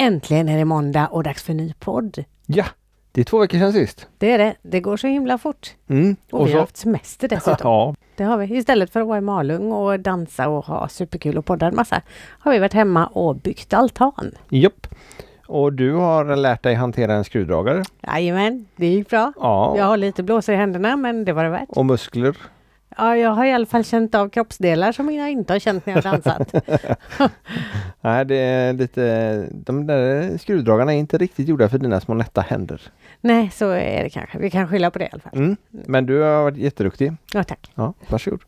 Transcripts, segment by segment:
Äntligen är det måndag och dags för ny podd. Ja, det är två veckor sedan sist. Det är det. Det går så himla fort. Mm. Och, vi har haft semester dessutom. Ja, Det har vi. Istället för att vara i Malung och dansa och ha superkul och podda en massa har vi varit hemma och byggt altan. japp. Och du har lärt dig hantera en skruvdragare. Jajamän, det gick bra. Ja. Jag har lite blåsor i händerna men det var det värt. Och muskler. Ja, jag har i alla fall känt av kroppsdelar som jag inte har känt när jag dansat. Nej, det är lite... De där skruvdragarna är inte riktigt gjorda för dina små nätta händer. Nej, så är det kanske. Vi kan skylla på det i alla fall. Mm. Men du har varit jätteduktig. Ja, tack. Ja, varsågod.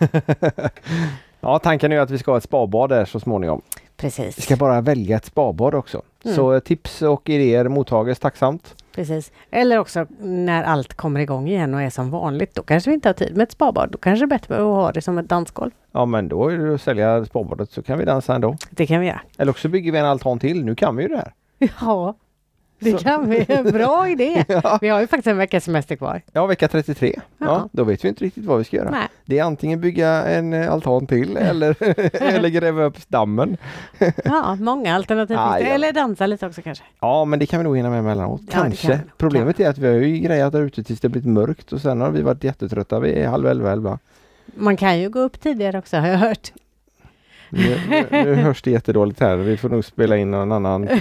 ja, tanken är att vi ska ha ett spabad där så småningom. Vi Precis. ska bara välja ett spabad också. Mm. Så tips och idéer mottages tacksamt. Precis. Eller också när allt kommer igång igen och är som vanligt. Då kanske vi inte har tid med ett spabad. Då kanske det är bättre att ha det som ett dansgolv. Ja, men då är det att sälja spabadet så kan vi dansa ändå. Det kan vi göra. Eller också bygger vi en altan till. Nu kan vi ju det här. Ja, det kan vi. Bra idé. Ja, Vi har ju faktiskt en veckas semester kvar. ja vecka 33. Ja. Ja. då vet vi inte riktigt vad vi ska göra. Nej. Det är antingen bygga en eh, altan till eller, eller gräva upp dammen. Ja, många alternativ Ah, ja. Eller dansa lite också kanske. Ja, men det kan vi nog hinna med emellanåt. Kanske. kan. Problemet är att vi har ju grejat där ute tills det blivit mörkt och sen har vi varit jättetrötta. Vi är halv elva, elva. Man kan ju gå upp tidigare också har jag hört. Nu, nu, hörs det jättedåligt här. Vi får nog spela in någon annan.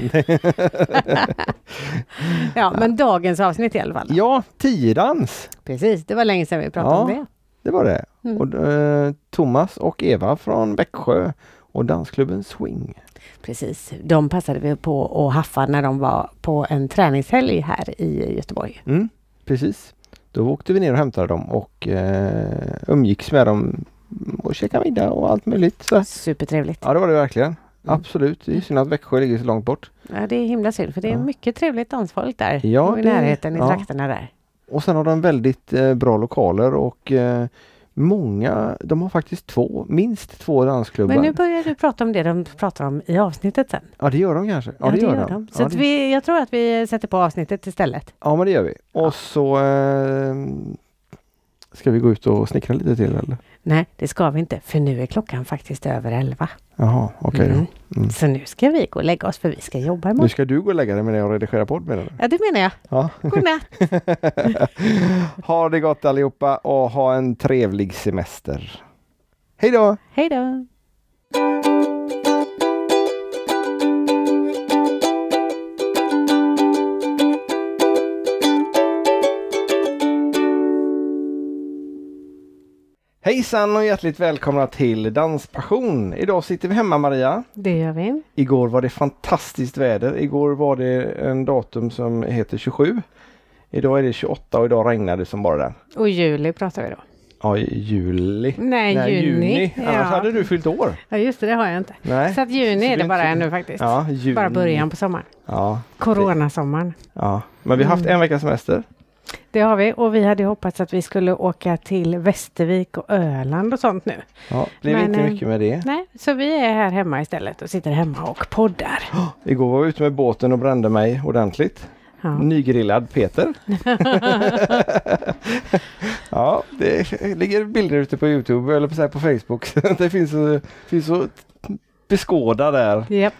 Ja, men dagens avsnitt i alla fall. ja, tiodans. Precis, det var länge sedan vi pratade Ja. om det. Det var det. Mm. Och, eh, Thomas och Eva från Växjö och dansklubben Swing. Precis, de passade vi på att haffa när de var på en träningshelg här i Göteborg. Mm, precis. Då åkte vi ner och hämtade dem och eh, umgicks med dem och käkade middag och allt möjligt. Så. Supertrevligt. Ja, det var det verkligen. Mm. Absolut. Det är synd att Växjö ligger så långt bort. Ja, det är himla synd för det är Ja. mycket trevligt dansfolk där. Ja, och i det- närheten i ja. trakterna där. Och sen har de väldigt eh, bra lokaler och eh, många, de har faktiskt två, minst två dansklubbar. Men nu börjar du prata om det de pratar om i avsnittet sen. Ja, det gör de kanske. Ja, det, gör de. Så Ja, att det- vi, jag tror att vi sätter på avsnittet istället. ja, men det gör vi. Ja. Och så eh, ska vi gå ut och snickra lite till eller? Nej, det ska vi inte för nu är klockan faktiskt över elva. Jaha, okej Mm. då. Mm. Så nu ska vi gå och lägga oss för vi ska jobba Nu imorgon. ska du gå och lägga dig med det och redigera podd menar du? Ja, det menar jag. Ja. Godnatt! ha det gott allihopa och ha en trevlig semester. Hej då! Hej då! Hejsan och hjärtligt välkomna till Danspassion. Idag sitter vi hemma Maria. Det gör vi. Igår var det fantastiskt väder. Igår var det en datum som heter 27. Idag är det 28 och idag regnar det som bara den. Och juli pratar vi då. Ja, juli. Nej, juni. Annars Ja. hade du fyllt år. ja, just det, det har jag inte. Nej. Så att juni är det bara inte- ännu faktiskt. Ja, juni. Bara början på sommaren. Ja, Coronasommaren. ja. Men vi har haft Mm. en veckas semester. Det har vi och vi hade hoppats att vi skulle åka till Västervik och Öland och sånt nu. Ja, blev Men, inte eh, mycket med det. Nej, så vi är här hemma istället och sitter hemma och poddar. Igår var jag ute med båten och brände mig ordentligt. Ja. Nygrillad Peter. ja, det ligger bilder ute på Youtube eller på, Facebook. det finns, så- finns att beskåda där. Japp.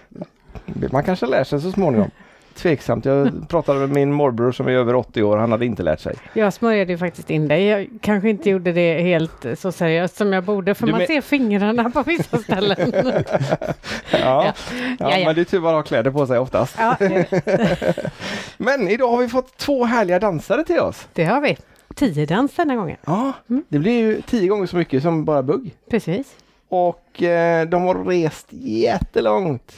Man kanske lär sig så småningom. Tveksamt. Jag pratade med min morbror som är över 80 år. Han hade inte lärt sig. Jag smörjade ju faktiskt in dig. Jag kanske inte gjorde det helt så seriöst som jag borde för Du man men- ser fingrarna på vissa ställen. Ja, Ja. ja, Ja, ja. men det är tur att ha kläder på sig oftast. Men idag har vi fått två härliga dansare till oss. det har vi. Tiodans denna gången. Ja, Mm. det blir ju tio gånger så mycket som bara bugg. Precis. Och eh, de har rest jättelångt.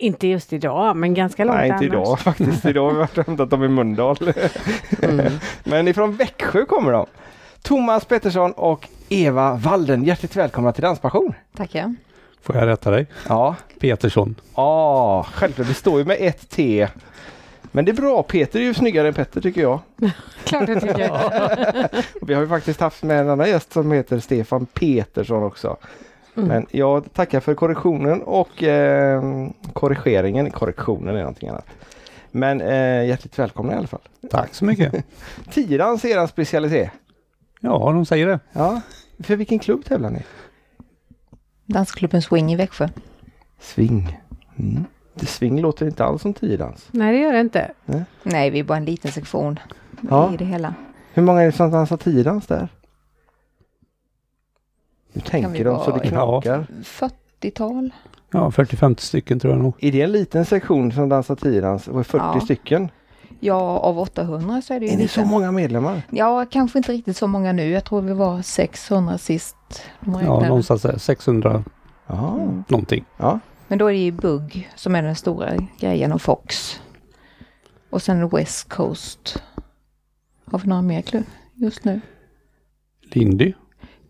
Inte just idag, men ganska långt Nej, inte annars. idag faktiskt. Idag har vi hämtat dem i Mölndal. Mm. Men ifrån Växjö kommer de. Thomas Pettersson och Eva Walden. Hjärtligt välkomna till Danspassion. Tackar. Får jag rätta dig? Ja, Petersson. ja självklart. Det står ju med ett T. Men det är bra. Peter är ju snyggare än Petter tycker jag. Klart jag tycker. Och vi har ju faktiskt haft med en annan gäst som heter Stefan Petersson också. Mm. Men jag tackar för korrektionen och eh, korrigeringen. Korrektionen är någonting annat. Men eh, hjärtligt välkomna i alla fall. Tack så mycket. Tiodans är er specialitet. Ja, de säger det. Ja. För vilken klubb tävlar ni? Dansklubben Swing i Växjö. Swing. Mm. Swing låter inte alls som tiodans. Nej, det gör det inte. Nej, vi är bara en liten sektion Ja. i det hela. Hur många är det som dansar tiodans där? Nu tänker de så det knakar. 40-tal. Ja, 40-50 stycken tror jag nog. Är det en liten sektion som dansar tiodans? Var 40 Ja. stycken? Ja, av 800 så är det ju Är det så många medlemmar? Ja, kanske inte riktigt så många nu. Jag tror vi var 600 sist. Ja, någonstans där, 600 Ja. Mm. någonting. ja. Men då är det ju Bugg som är den stora grejen och Fox. Och sen West Coast. Har vi några mer klubb just nu? Lindy.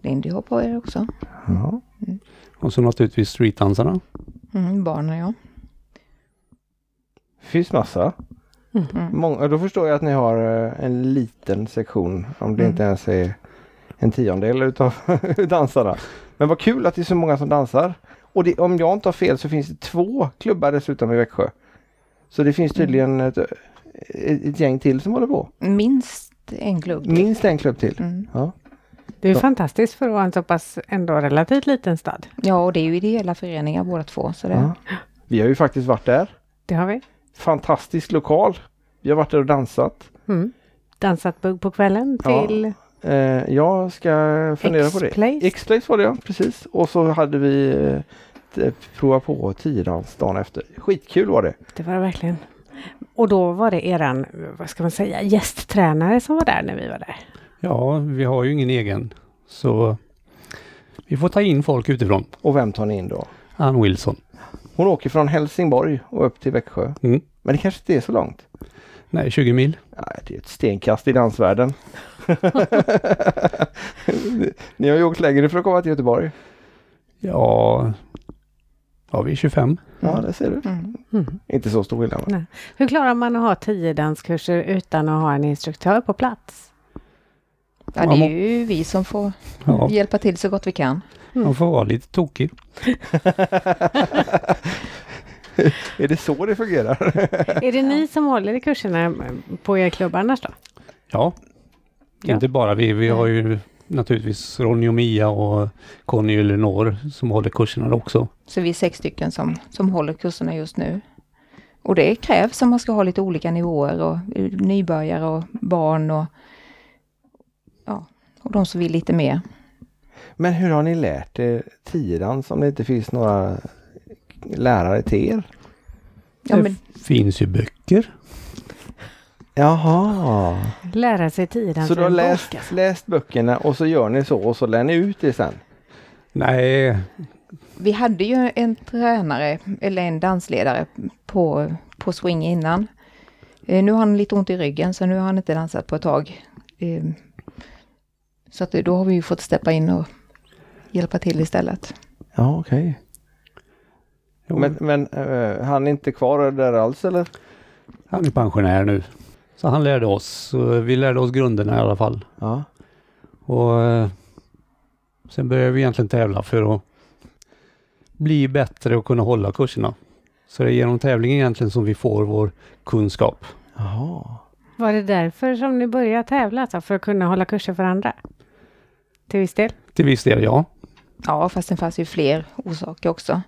Lindy Hop har jag också. ja. Och så naturligtvis streetdansarna. Mm, barnen ja. finns massa. Mm. Mm. Många, då förstår jag att ni har eh, en liten sektion om det Mm. inte ens är en tiondel utav dansarna. Men vad kul att det är så många som dansar. Och det, om jag inte har fel så finns det två klubbar dessutom i Växjö. Så det finns tydligen ett, ett, ett gäng till som håller på. Minst en klubb. Minst en klubb till. Mm. Ja. Det är ju Ja. fantastiskt för att vara en så pass ändå relativt liten stad. Ja, och det är ju ideella föreningar båda två. Så det, Ja. Vi har ju faktiskt varit där. Det har vi. Fantastisk lokal. Vi har varit där och dansat. Mm. Dansat bugg på kvällen Ja. till Eh, jag ska fundera på det. X-Place. X-Place var det ja, precis. Och så hade vi eh, prova på tiodans dagen efter. Skitkul var det. Det var det verkligen. Och då var det eran, vad ska man säga, gästtränare som var där när vi var där. Ja, vi har ju ingen egen. Så vi får ta in folk utifrån. Och vem tar ni in då? Ann Wilson. Hon åker från Helsingborg och upp till Växjö. Mm. Men det kanske inte är så långt. Nej, 20 mil. Nej, det är ett stenkast i dansvärlden. ni har ju åkt längre för att komma till Göteborg. Ja, ja vi är 25. Ja, det ser du. mm. Mm. Inte så stor skillnad. Hur klarar man att ha tio danskurser utan att ha en instruktör på plats? Ja, det är ju vi som får Ja, hjälpa till så gott vi kan. man får vara lite tokig. är det så det fungerar? Är det ni som håller i kurserna på er klubb annars då? Ja, Ja. inte bara vi. Vi har ju naturligtvis Ronny och Mia och Conny och Elinor som håller kurserna också. Så vi är sex stycken som, som håller kurserna just nu. Och det krävs om man ska ha lite olika nivåer och nybörjare och barn och och de som vill lite mer. Men hur har ni lärt er tiodans om det inte finns några lärare till er? Ja, det men, finns ju böcker. Jaha. Lära sig danser Så du har läst, bok, alltså. läst böckerna och så gör ni så och så lär ni ut det sen? Nej, vi hade ju en tränare eller en dansledare på, på swing innan. Eh, nu har han lite ont i ryggen så nu har han inte dansat på ett tag. Så att då har vi ju fått steppa in och hjälpa till istället. Ja, okej. jo, Men, men eh, han är inte kvar där alls eller? han är pensionär nu. Så han lärde oss. Vi lärde oss grunderna i alla fall. Ja. Och eh, sen började vi egentligen tävla för att bli bättre och kunna hålla kurserna. Så det är genom tävling egentligen som vi får vår kunskap. Jaha. Var det därför som ni började tävla? Alltså för att kunna hålla kurser för andra? Till viss del? Till viss del ja. Ja, fast det fanns ju fler orsaker också.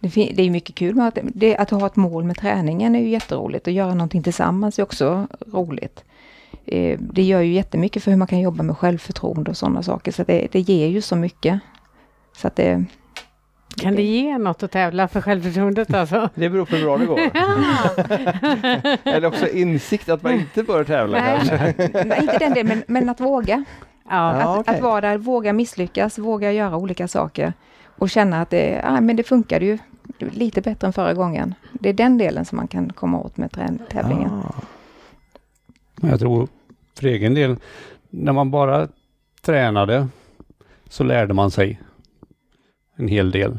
Det, är mycket kul med att, det, att ha ett mål med träningen är ju jätteroligt. Att göra någonting tillsammans är också roligt. Eh, det gör ju jättemycket för hur man kan jobba med självförtroende och sådana saker. Så det, det ger ju så mycket. Så att det... Kan det ge något att tävla för självförtroendet alltså? Det beror på hur bra det går. Eller också insikt att man inte bör tävla Nej. kanske. Nej, inte den delen, men, men att våga. Ja, Ja, att, okej. att vara där, våga misslyckas, våga göra olika saker. Och känna att det, ah, men det funkade ju lite bättre än förra gången. Det är den delen som man kan komma åt med tävlingen. Men jag tror för egen del, när man bara tränade så lärde man sig en hel del.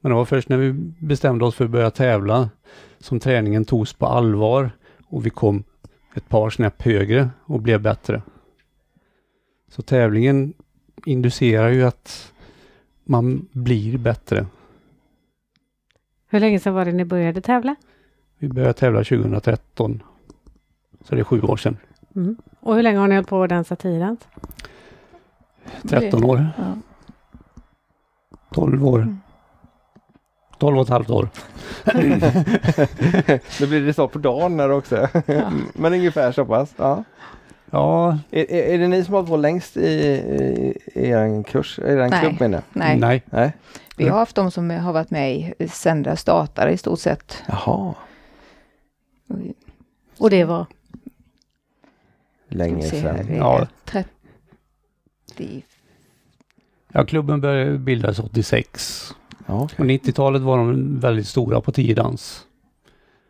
Men det var först när vi bestämde oss för att börja tävla som träningen togs på allvar och vi kom ett par snäpp högre och blev bättre. Så tävlingen inducerar ju att man blir bättre. Hur länge sedan var det ni började tävla? Vi började tävla 2013. Så det är sju år sedan. Mm. Och hur länge har ni hållit på att dansa tiodans? 13 år, Ja. 12 år. Mm. 12 och ett halvt år. Då blir det så på dagen också. Ja. Men ungefär så pass. Ja. Ja, Är, är, är det ni som har hållit på längst i, i, i er kurs? Är det en Nej. klubb menar? Nej, nej. Nej. vi har haft de som har varit med i sen det startade i stort sett. Jaha. Och det var? Länge sedan. Ja. 30... Ja, klubben började bildas 86. Ja, På 90-talet var de väldigt stora på tiodans.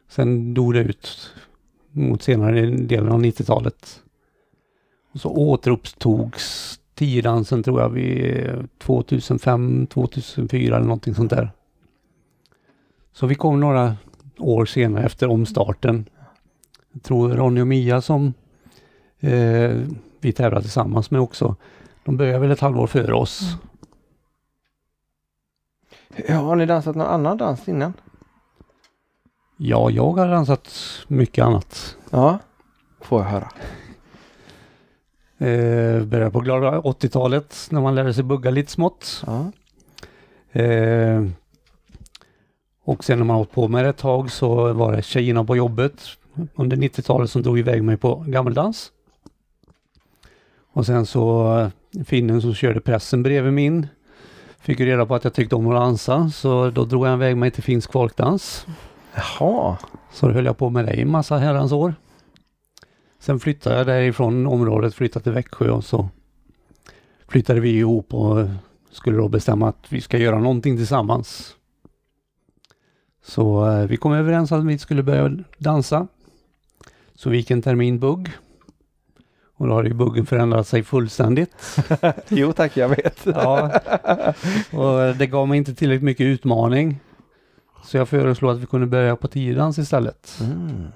Sen dog det ut mot senare delen av 90-talet. Och så återupptogs tiodansen tror jag vid 2005, 2004 eller någonting sånt där. Så vi kom några år senare efter omstarten. Jag tror Ronny och Mia som eh, vi tävlade tillsammans med också. De började väl ett halvår före oss. Ja, har ni dansat någon annan dans innan? Ja, jag har dansat mycket annat. Ja. Får jag höra. Eh, började på glada 80-talet när man lärde sig bugga lite smått. Ja. Eh, och sen när man hållit på med det ett tag så var det tjejerna på jobbet under 90-talet som drog iväg mig på gammeldans. Och sen så eh, finnen som körde pressen bredvid min fick ju reda på att jag tyckte om att dansa så då drog han iväg mig till finsk folkdans. Jaha. Så då höll jag på med det i massa herrans år. Sen flyttade jag därifrån området, flyttade till Växjö och så flyttade vi ihop och skulle då bestämma att vi ska göra någonting tillsammans. Så eh, vi kom överens att vi skulle börja dansa. Så vi gick en termin bugg. Och då har ju buggen förändrat sig fullständigt. jo tack, jag vet. Ja. Och det gav mig inte tillräckligt mycket utmaning. Så jag föreslog att vi kunde börja på tiodans istället. Mm.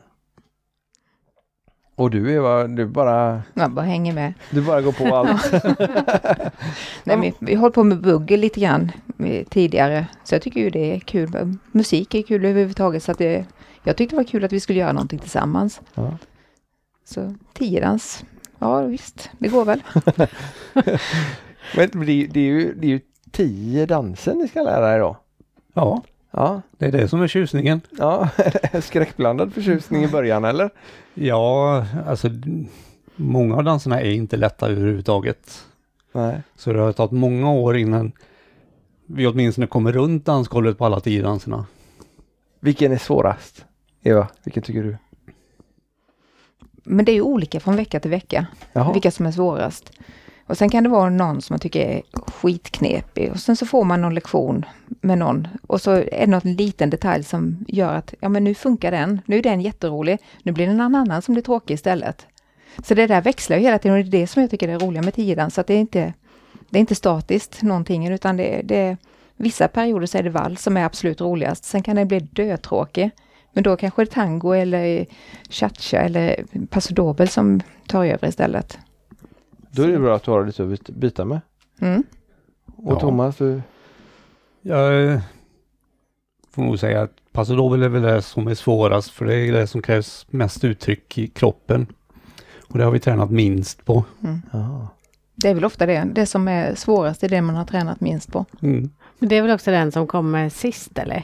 Och du Eva, du bara, Man bara hänger med. du bara går på allt. Nej, vi, vi har hållit på med bugg lite grann eh, tidigare. Så jag tycker ju det är kul. Musik är kul överhuvudtaget. Så att det, jag tyckte det var kul att vi skulle göra någonting tillsammans. Ja. Så tiodans, ja visst, det går väl. Men det, är- det, är ju, det är ju tio danser ni ska lära er då. Ja, Ja, det är det som är tjusningen. ja. skräckblandad förtjusning i början eller? Ja, alltså många av danserna är inte lätta överhuvudtaget. Nej. Så det har tagit många år innan vi åtminstone kommer runt dansgolvet på alla tio danserna. Vilken är svårast? Eva, vilken tycker du? Men det är ju olika från vecka till vecka. Jaha. Vilka som är svårast. Och sen kan det vara någon som man tycker är skitknepig. Och sen så får man någon lektion med någon. Och så är det någon liten detalj som gör att, ja men nu funkar den. Nu är den jätterolig. Nu blir det någon annan som blir tråkig istället. Så det där växlar ju hela tiden och det är det som jag tycker är roligt med tiodans. Så att det är inte, det är inte statiskt någonting utan det, det är Vissa perioder så är det vals som är absolut roligast. Sen kan det bli dötråkig. Men då kanske det är tango eller cha-cha eller paso doble som tar över istället. Då är det bra att du har lite att byta- med. Mm. Och Ja. Thomas, du? Jag eh, får nog säga att Paso Doble är väl det som är svårast för det är det som krävs mest uttryck i kroppen. Och det har vi tränat minst på. Mm. Det är väl ofta det. Det som är svårast är det man har tränat minst på. Mm. Men det är väl också den som kommer sist eller?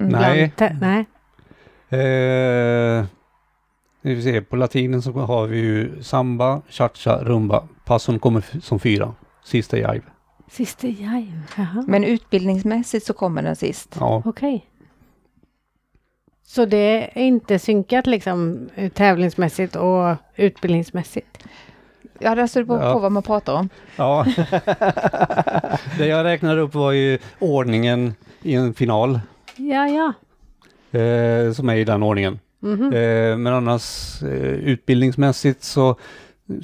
Mm. Nej. Nej. Eh, vi får se, på latinen så har vi ju samba, cha-cha, rumba. Passon kommer som fyra. Sista jive. Sista jive. Jaha. Men utbildningsmässigt så kommer den sist. Ja, Okej. Så det är inte synkat liksom eh, tävlingsmässigt och utbildningsmässigt? Ja, det beror på Ja. vad man pratar om. ja. det jag räknade upp var ju ordningen i en final. Ja, ja. Eh, som är i den ordningen. Mhm. Eh, men annars eh, utbildningsmässigt så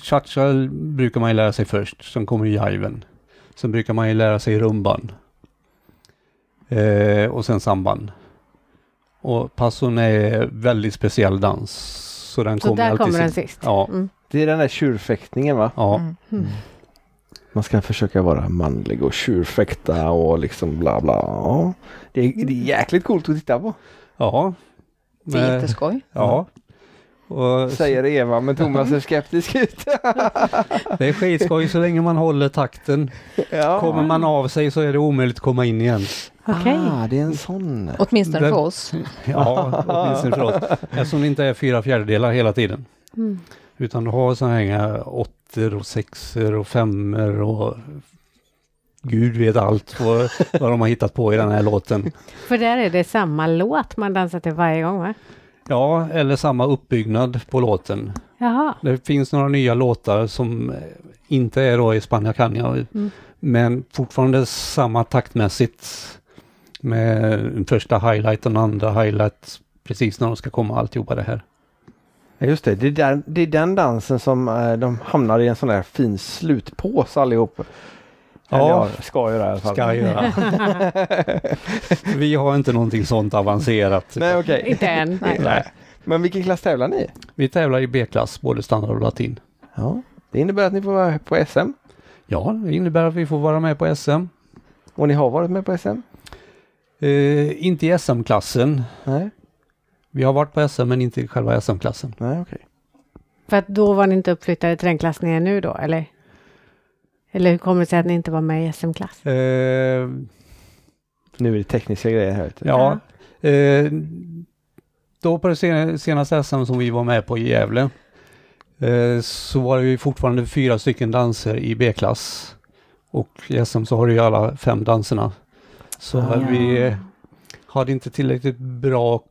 cha-cha brukar man ju lära sig först. Sen kommer jiven. Sen brukar man ju lära sig rumban. Eh, och sen samban. Och passon är väldigt speciell dans. Så den Så kommer där alltid kommer den sist. Ja. Mm. Det är den där tjurfäktningen va? Ja. Mm. Mm. Man ska försöka vara manlig och tjurfäkta och liksom bla bla. Ja. Det, är, det är jäkligt coolt att titta på. Ja. Det är Men- jätteskoj. Ja. Och Säger Eva, men Thomas ser skeptisk ut. det är skitskoj så länge man håller takten. ja. Kommer man av sig så är det omöjligt att komma in igen. Okej. Ah, det är en sån. Åtminstone Den- för oss. Ja, åtminstone för oss. Eftersom det inte är fyra fjärdedelar hela tiden. Mm. Utan du har sådana här åttor och sexor och femmor och Gud vet allt vad, vad de har hittat på i den här låten. För där är det samma låt man dansar till varje gång va? Ja, eller samma uppbyggnad på låten. Jaha. Det finns några nya låtar som eh, inte är då i Spania Cania, Mm. men fortfarande samma taktmässigt. Med första highlight och den andra highlight precis när de ska komma alltihopa det här. Ja, just det, det är, där, det är den dansen som eh, de hamnar i en sån där fin slutpåse allihop. Eller Ja. ska göra i alla fall. Ska göra. Vi har inte någonting sånt avancerat. Nej okej. Inte än. Nej. Nej. Men vilken klass tävlar ni i? Vi tävlar i B-klass, både standard och latin. Ja, det innebär att ni får vara på SM. Ja, det innebär att vi får vara med på SM. Och ni har varit med på SM? Eh, inte i SM-klassen. Nej, Vi har varit på SM men inte i själva SM-klassen. nej okej. För att då var ni inte uppflyttade till den klass ni är nu då, eller? Eller hur kommer det sig att ni inte var med i SM-klass? Eh, Nu är det tekniska grejer här. du. ja, eh, då på det sen- senaste SM som vi var med på i Gävle eh, så var det ju fortfarande fyra stycken danser i B-klass. Och i SM så har du ju alla fem danserna. Så Ah. vi eh, hade inte tillräckligt bra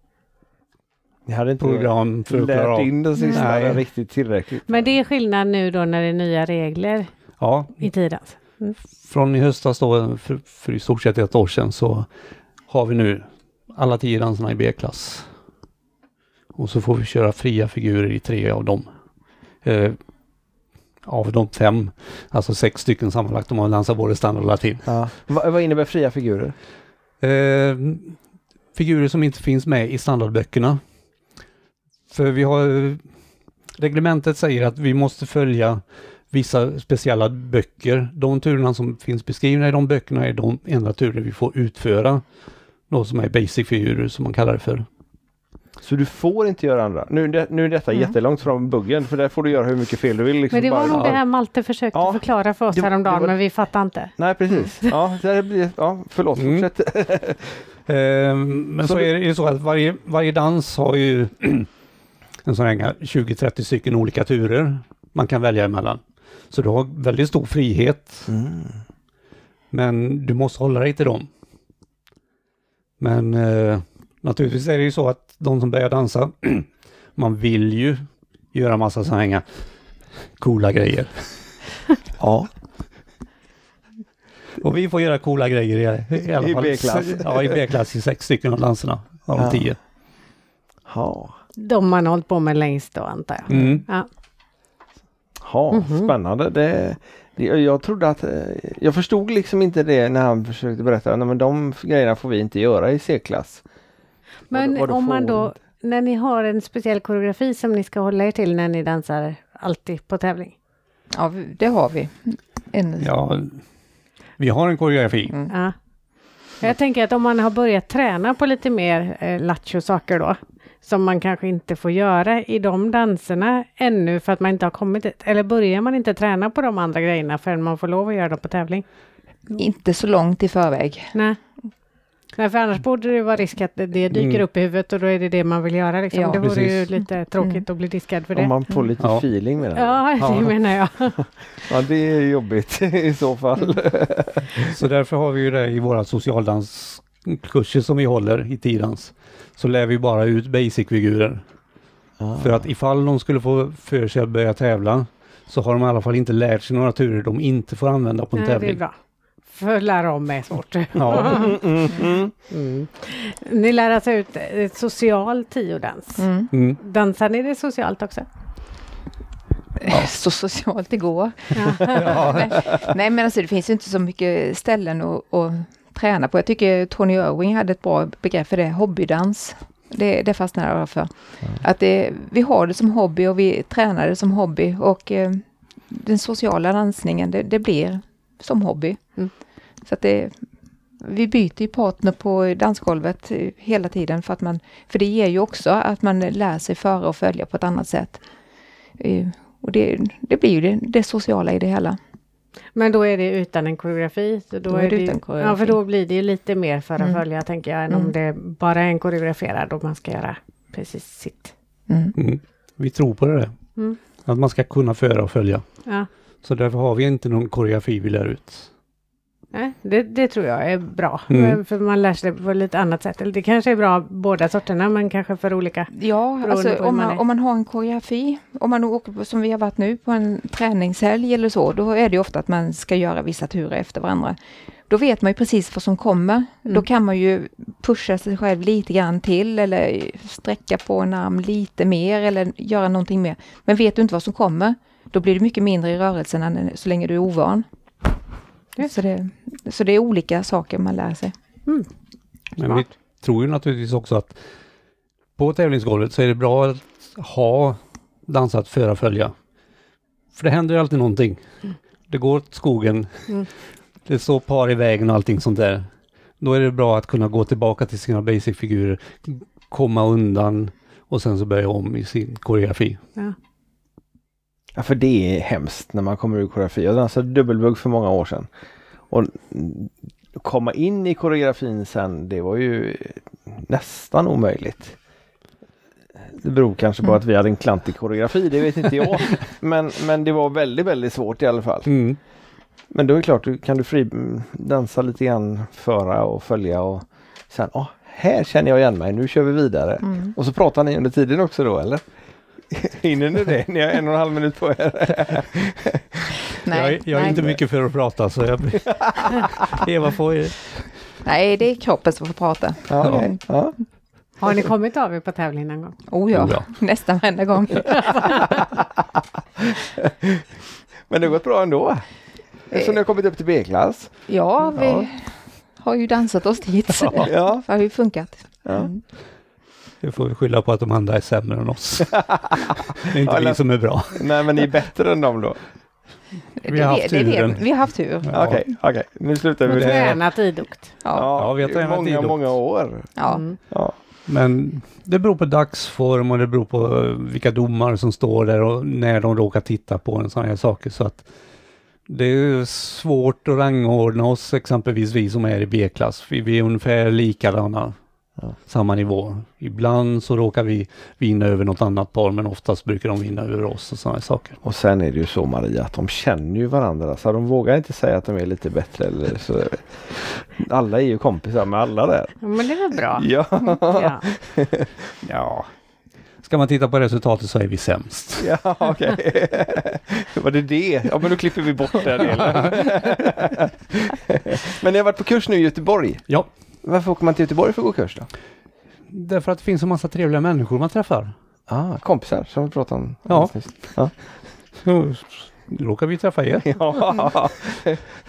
Ni hade inte program för att lärt in den sista riktigt tillräckligt. Men det är skillnad nu då när det är nya regler Ja, i tidens. från i höstas då, för, för i stort sett ett år sedan, så har vi nu alla tio danserna i B-klass. Och så får vi köra fria figurer i tre av dem. Eh, av de fem, alltså sex stycken sammanlagt om man dansar både standard och latin. Ja. Va, vad innebär fria figurer? Eh, figurer som inte finns med i standardböckerna. För vi har, reglementet säger att vi måste följa vissa speciella böcker. De turerna som finns beskrivna i de böckerna är de enda turer vi får utföra. De som är basic-figurer som man kallar det för. Så du får inte göra andra. Nu, är det, nu är detta Mm. jättelångt från buggen för där får du göra hur mycket fel du vill. Liksom Men det var bara- nog det här Malte försökte Ja. förklara för oss Det- häromdagen, det var- men vi fattar inte. Nej precis. Ja, det blir, ja förlåt, Mm. fortsätt. Eh, men Så så, du- är det ju så att varje, varje dans har ju en sån här 20-30 stycken olika turer man kan välja emellan. Så du har väldigt stor frihet Mm. Men du måste hålla dig till dem. Men eh, naturligtvis är det ju så att de som börjar dansa, man vill ju göra massa sådana här coola grejer. Ja. Och vi får göra coola grejer i, i alla I fall. B-klass. Ja, i B-klass i sex stycken av danserna av Ja. tio. Ja. De man har hållit på med längst då, antar jag. Mm. Ja. Ja, Mhm. spännande. Det, det, jag trodde att, eh, jag förstod liksom inte det när han försökte berätta, nej men de grejerna får vi inte göra i C-klass. Men Vadå- vadå om man då, inte? när ni har en speciell koreografi som ni ska hålla er till när ni dansar alltid på tävling? Ja, det har vi. En, Ja, vi har en koreografi. Mm. Ja. Jag tänker att om man har börjat träna på lite mer eh, lattjo saker då, som man kanske inte får göra i de danserna ännu för att man inte har kommit dit. Eller börjar man inte träna på de andra grejerna förrän man får lov att göra dem på tävling? Inte så långt i förväg. Nej. Nej, för annars borde det vara risk att det, dyker Mm. upp i huvudet och då är det det man vill göra. Liksom. Ja, det vore ju precis. lite tråkigt att bli diskad för Om det. man får lite Ja. feeling med det. Ja, det menar jag. ja, det är jobbigt i så fall. Så därför har vi ju det i våra socialdanskurser som vi håller i tidans. Så lär vi bara ut basic-figurer. Ah. För att ifall de skulle få för sig att börja tävla så har de i alla fall inte lärt sig några turer de inte får använda på en Nej, det är tävling. bra. För lära om är svårt. Ja. Mm, mm. Ni lär alltså ut ett social tiodans. Mm. Mm. Dansar ni det socialt också? Så socialt det går. Ja. Nej, nej, men alltså det finns ju inte så mycket ställen att, att träna på. Jag tycker Tony Irving hade ett bra begrepp för det, hobbydans. Det, det fastnar jag för. Att det, vi har det som hobby och vi tränar det som hobby och eh, den sociala dansningen, det, det blir som hobby. Mm. Så att det, vi byter ju partner på dansgolvet eh, hela tiden för att man, för det ger ju också att man lär sig föra och följa på ett annat sätt. Eh, och det, det blir ju det, det sociala i det hela. Men då är det utan en koreografi? Så då, Då är det utan koreografi. Ja, för då blir det ju lite mer för att Mm. följa tänker jag, än Mm. om det bara är en koreograferad och man ska göra precis sitt. Mm. Mm. Vi tror på det där. Mm. Att man ska kunna föra och följa. Ja. Så därför har vi inte någon koreografi vi lär ut. Nej, det, det tror jag är bra. Mm. För man lär sig det på lite annat sätt. Eller det kanske är bra båda sorterna men kanske för olika. Ja, alltså om man man, är. om man har en koreografi, om man åker på, som vi har varit nu på en träningshelg eller så, då är det ofta att man ska göra vissa turer efter varandra. Då vet man ju precis vad som kommer. Mm. Då kan man ju pusha sig själv lite grann till eller sträcka på en arm lite mer eller göra någonting mer. Men vet du inte vad som kommer, då blir det mycket mindre i rörelsen än så länge du är ovan. Just. Så det, så det är olika saker man lär sig. Mm. Men vi tror ju naturligtvis också att på tävlingsgolvet så är det bra att ha dansat föra följa. För det händer ju alltid någonting. Det går åt skogen. Mm. Det står par i vägen och allting sånt där. Då är det bra att kunna gå tillbaka till sina basic-figurer, komma undan och sen så börja om i sin koreografi. Ja. Ja, för det är hemskt när man kommer ur koreografi. Jag dansade dubbelbugg för många år sedan. Och mm, komma in i koreografin sen, det var ju nästan omöjligt. Det beror kanske på Mm. att vi hade en klantig koreografi, det vet inte jag. Men, men det var väldigt, väldigt svårt i alla fall. Mm. Men då är det klart, du kan du fri, mm, dansa lite grann, föra och följa och sen, åh, här känner jag igen mig, nu kör vi vidare. Mm. Och så pratar ni under tiden också då eller? Hinner ni det? Ni har en och en halv minut på er. jag, är- jag är nej. inte mycket för att prata så jag... Eva får ju... nej, det är kroppen som får prata. Ja, okej. ja. Har ni kommit av er på tävling någon gång? Oh ja, Oh ja. nästan varenda gång. Men det har gått bra ändå. Så ni har kommit upp till B-klass. Ja, vi Ja. har ju dansat oss dit. Ja. Det har ju funkat. Ja. Mm. Det får vi skylla på att de andra är sämre än oss. Det är inte Ja, eller- vi som är bra. Nej men ni är bättre än dem då. Vi har haft det. Vi har haft tur. Ja. Okej, okej. Nu slutar vi med det. tränat idogt. Ja. Ja, vi har det är tränat många, idogt. många år. Ja. Mm. Ja. Men det beror på dagsform och det beror på eh, vilka domar som står där och när de råkar titta på en sån här saker. Så att det är svårt att rangordna oss, exempelvis vi som är i B-klass. Vi, vi är ungefär likadana, Ja. samma nivå. Ibland så råkar vi vinna över något annat par, men oftast brukar de vinna över oss och sådana saker. Och sen är det ju så Maria att de känner ju varandra så de vågar inte säga att de är lite bättre eller så. Alla är ju kompisar med alla där. Ja, men det var bra. Ja. Ja. Ja, ska man titta på resultatet så är vi sämst. Ja, okej. Var det det? Ja, men då klipper vi bort den delen. men ni har varit på kurs nu i Göteborg. Ja, Varför åker man till Göteborg för att gå kurs då? därför att det finns en massa trevliga människor man träffar. Ah, kompisar som vi pratade om. Ja. Ja. Så råkar vi träffa er. ja.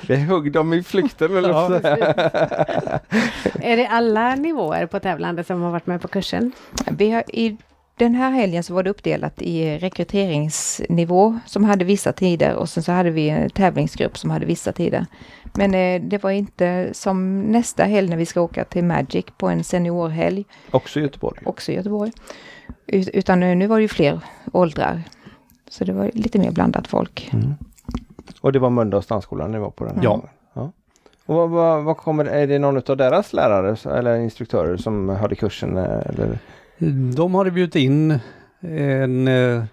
Vi högg dem i flykten eller Ja. Är det alla nivåer på tävlande som har varit med på kursen? Vi har, I den här helgen så var det uppdelat i rekryteringsnivå som hade vissa tider och sen så hade vi en tävlingsgrupp som hade vissa tider. Men eh, det var inte som nästa helg när vi ska åka till Magic på en seniorhelg, Också i Göteborg. också i Göteborg. Ut- Utan eh, nu var det ju fler åldrar. Så det var lite mer blandat folk. Mm. Och det var Mölndals dansskolan ni var på den här Ja. ja. Och vad, vad, vad kommer, är det någon av deras lärare eller instruktörer som hade kursen eh, eller? De hade bjudit in en eh,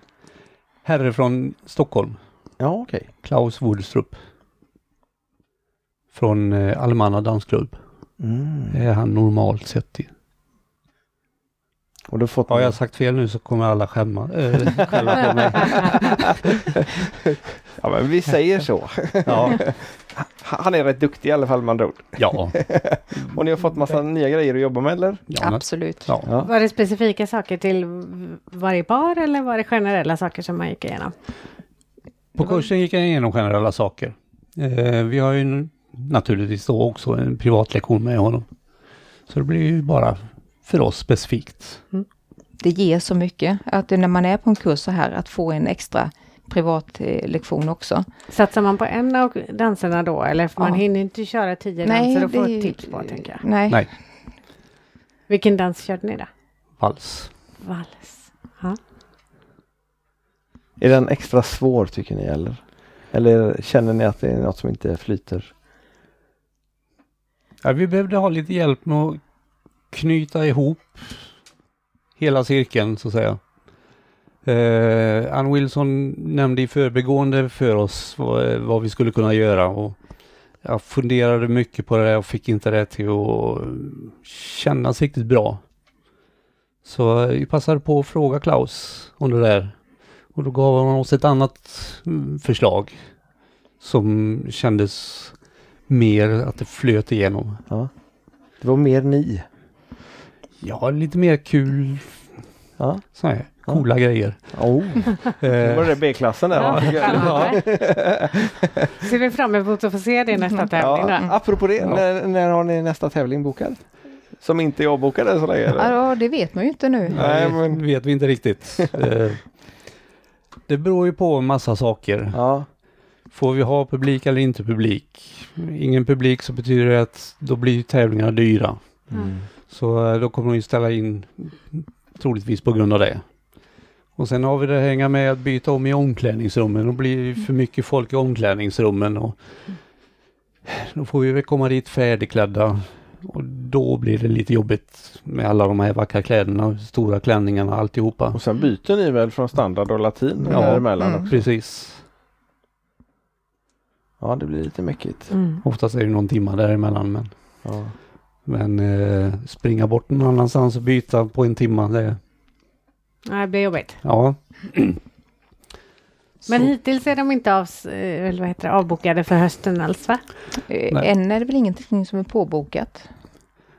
herre från Stockholm, Ja okej. Klaus Woodstrup. Från eh, Almanna dansklubb. Mm. Det är han normalt sett i. Och du fått Har jag sagt fel nu så kommer alla skämma, äh, skälla på mig. Ja men vi säger så. Ja, Han är rätt duktig i alla fall med andra ord. ja. Och ni har fått massa nya grejer att jobba med eller? ja, Absolut. ja. Var det specifika saker till varje par eller var det generella saker som man gick igenom? På kursen gick jag igenom generella saker. Eh, vi har ju naturligtvis då också en privatlektion med honom. Så det blir ju bara för oss specifikt. Det ger så mycket att när man är på en kurs så här att få en extra privat eh, lektion också. Satsar man på en av danserna då eller? För man Ja. hinner inte köra tio Nej, danser och få det tips på tänker jag. Nej, Nej. Vilken dans körde ni då? Vals. Vals. Ja. Är den extra svår tycker ni eller? Eller känner ni att det är något som inte flyter? Ja, vi behövde ha lite hjälp med att knyta ihop hela cirkeln så att säga. Eh, Ann Wilson nämnde i förbegående för oss vad, vad vi skulle kunna göra och jag funderade mycket på det och fick inte det till att kännas riktigt bra. Så vi passade på att fråga Klaus om det där och då gav han oss ett annat mm, förslag som kändes mer att det flöt igenom. Ja. Det var mer ni. Ja, lite mer kul, Ja. så här, coola grejer. Oh. Det var Eh, det B-klassen där. Ja, spännande. Ser vi fram emot att få se det i nästa tävling Ja, då? apropå det, Ja. när, när har ni nästa tävling bokad? Som inte jag bokade så länge? ja, det vet man ju inte nu. Nej, nej, men- vet vi inte riktigt. Eh, det beror ju på en massa saker. Ja, Får vi ha publik eller inte publik? Ingen publik så betyder det att då blir tävlingarna dyra. Mm. Så eh, då kommer de ju ställa in troligtvis på grund av det. Och sen har vi det hänga med att byta om i omklädningsrummen. Då blir för mycket folk i omklädningsrummen. Och då får vi väl komma dit färdigklädda. Och då blir det lite jobbigt med alla de här vackra kläderna, stora klänningarna, alltihopa. och sen byter ni väl från standard och latin Ja. däremellan Mm. också? Precis. Ja, det blir lite mäckigt. Mm. Oftast är det någon timma däremellan. Men, Ja. Men eh, springa bort någon annanstans och byta på en timma, det, Nej, det blir jobbigt. ja. Men Så- hittills är de inte av, eh, eller vad heter det, avbokade för hösten alls va? Eh, Nej. Än är det väl ingenting som är påbokat.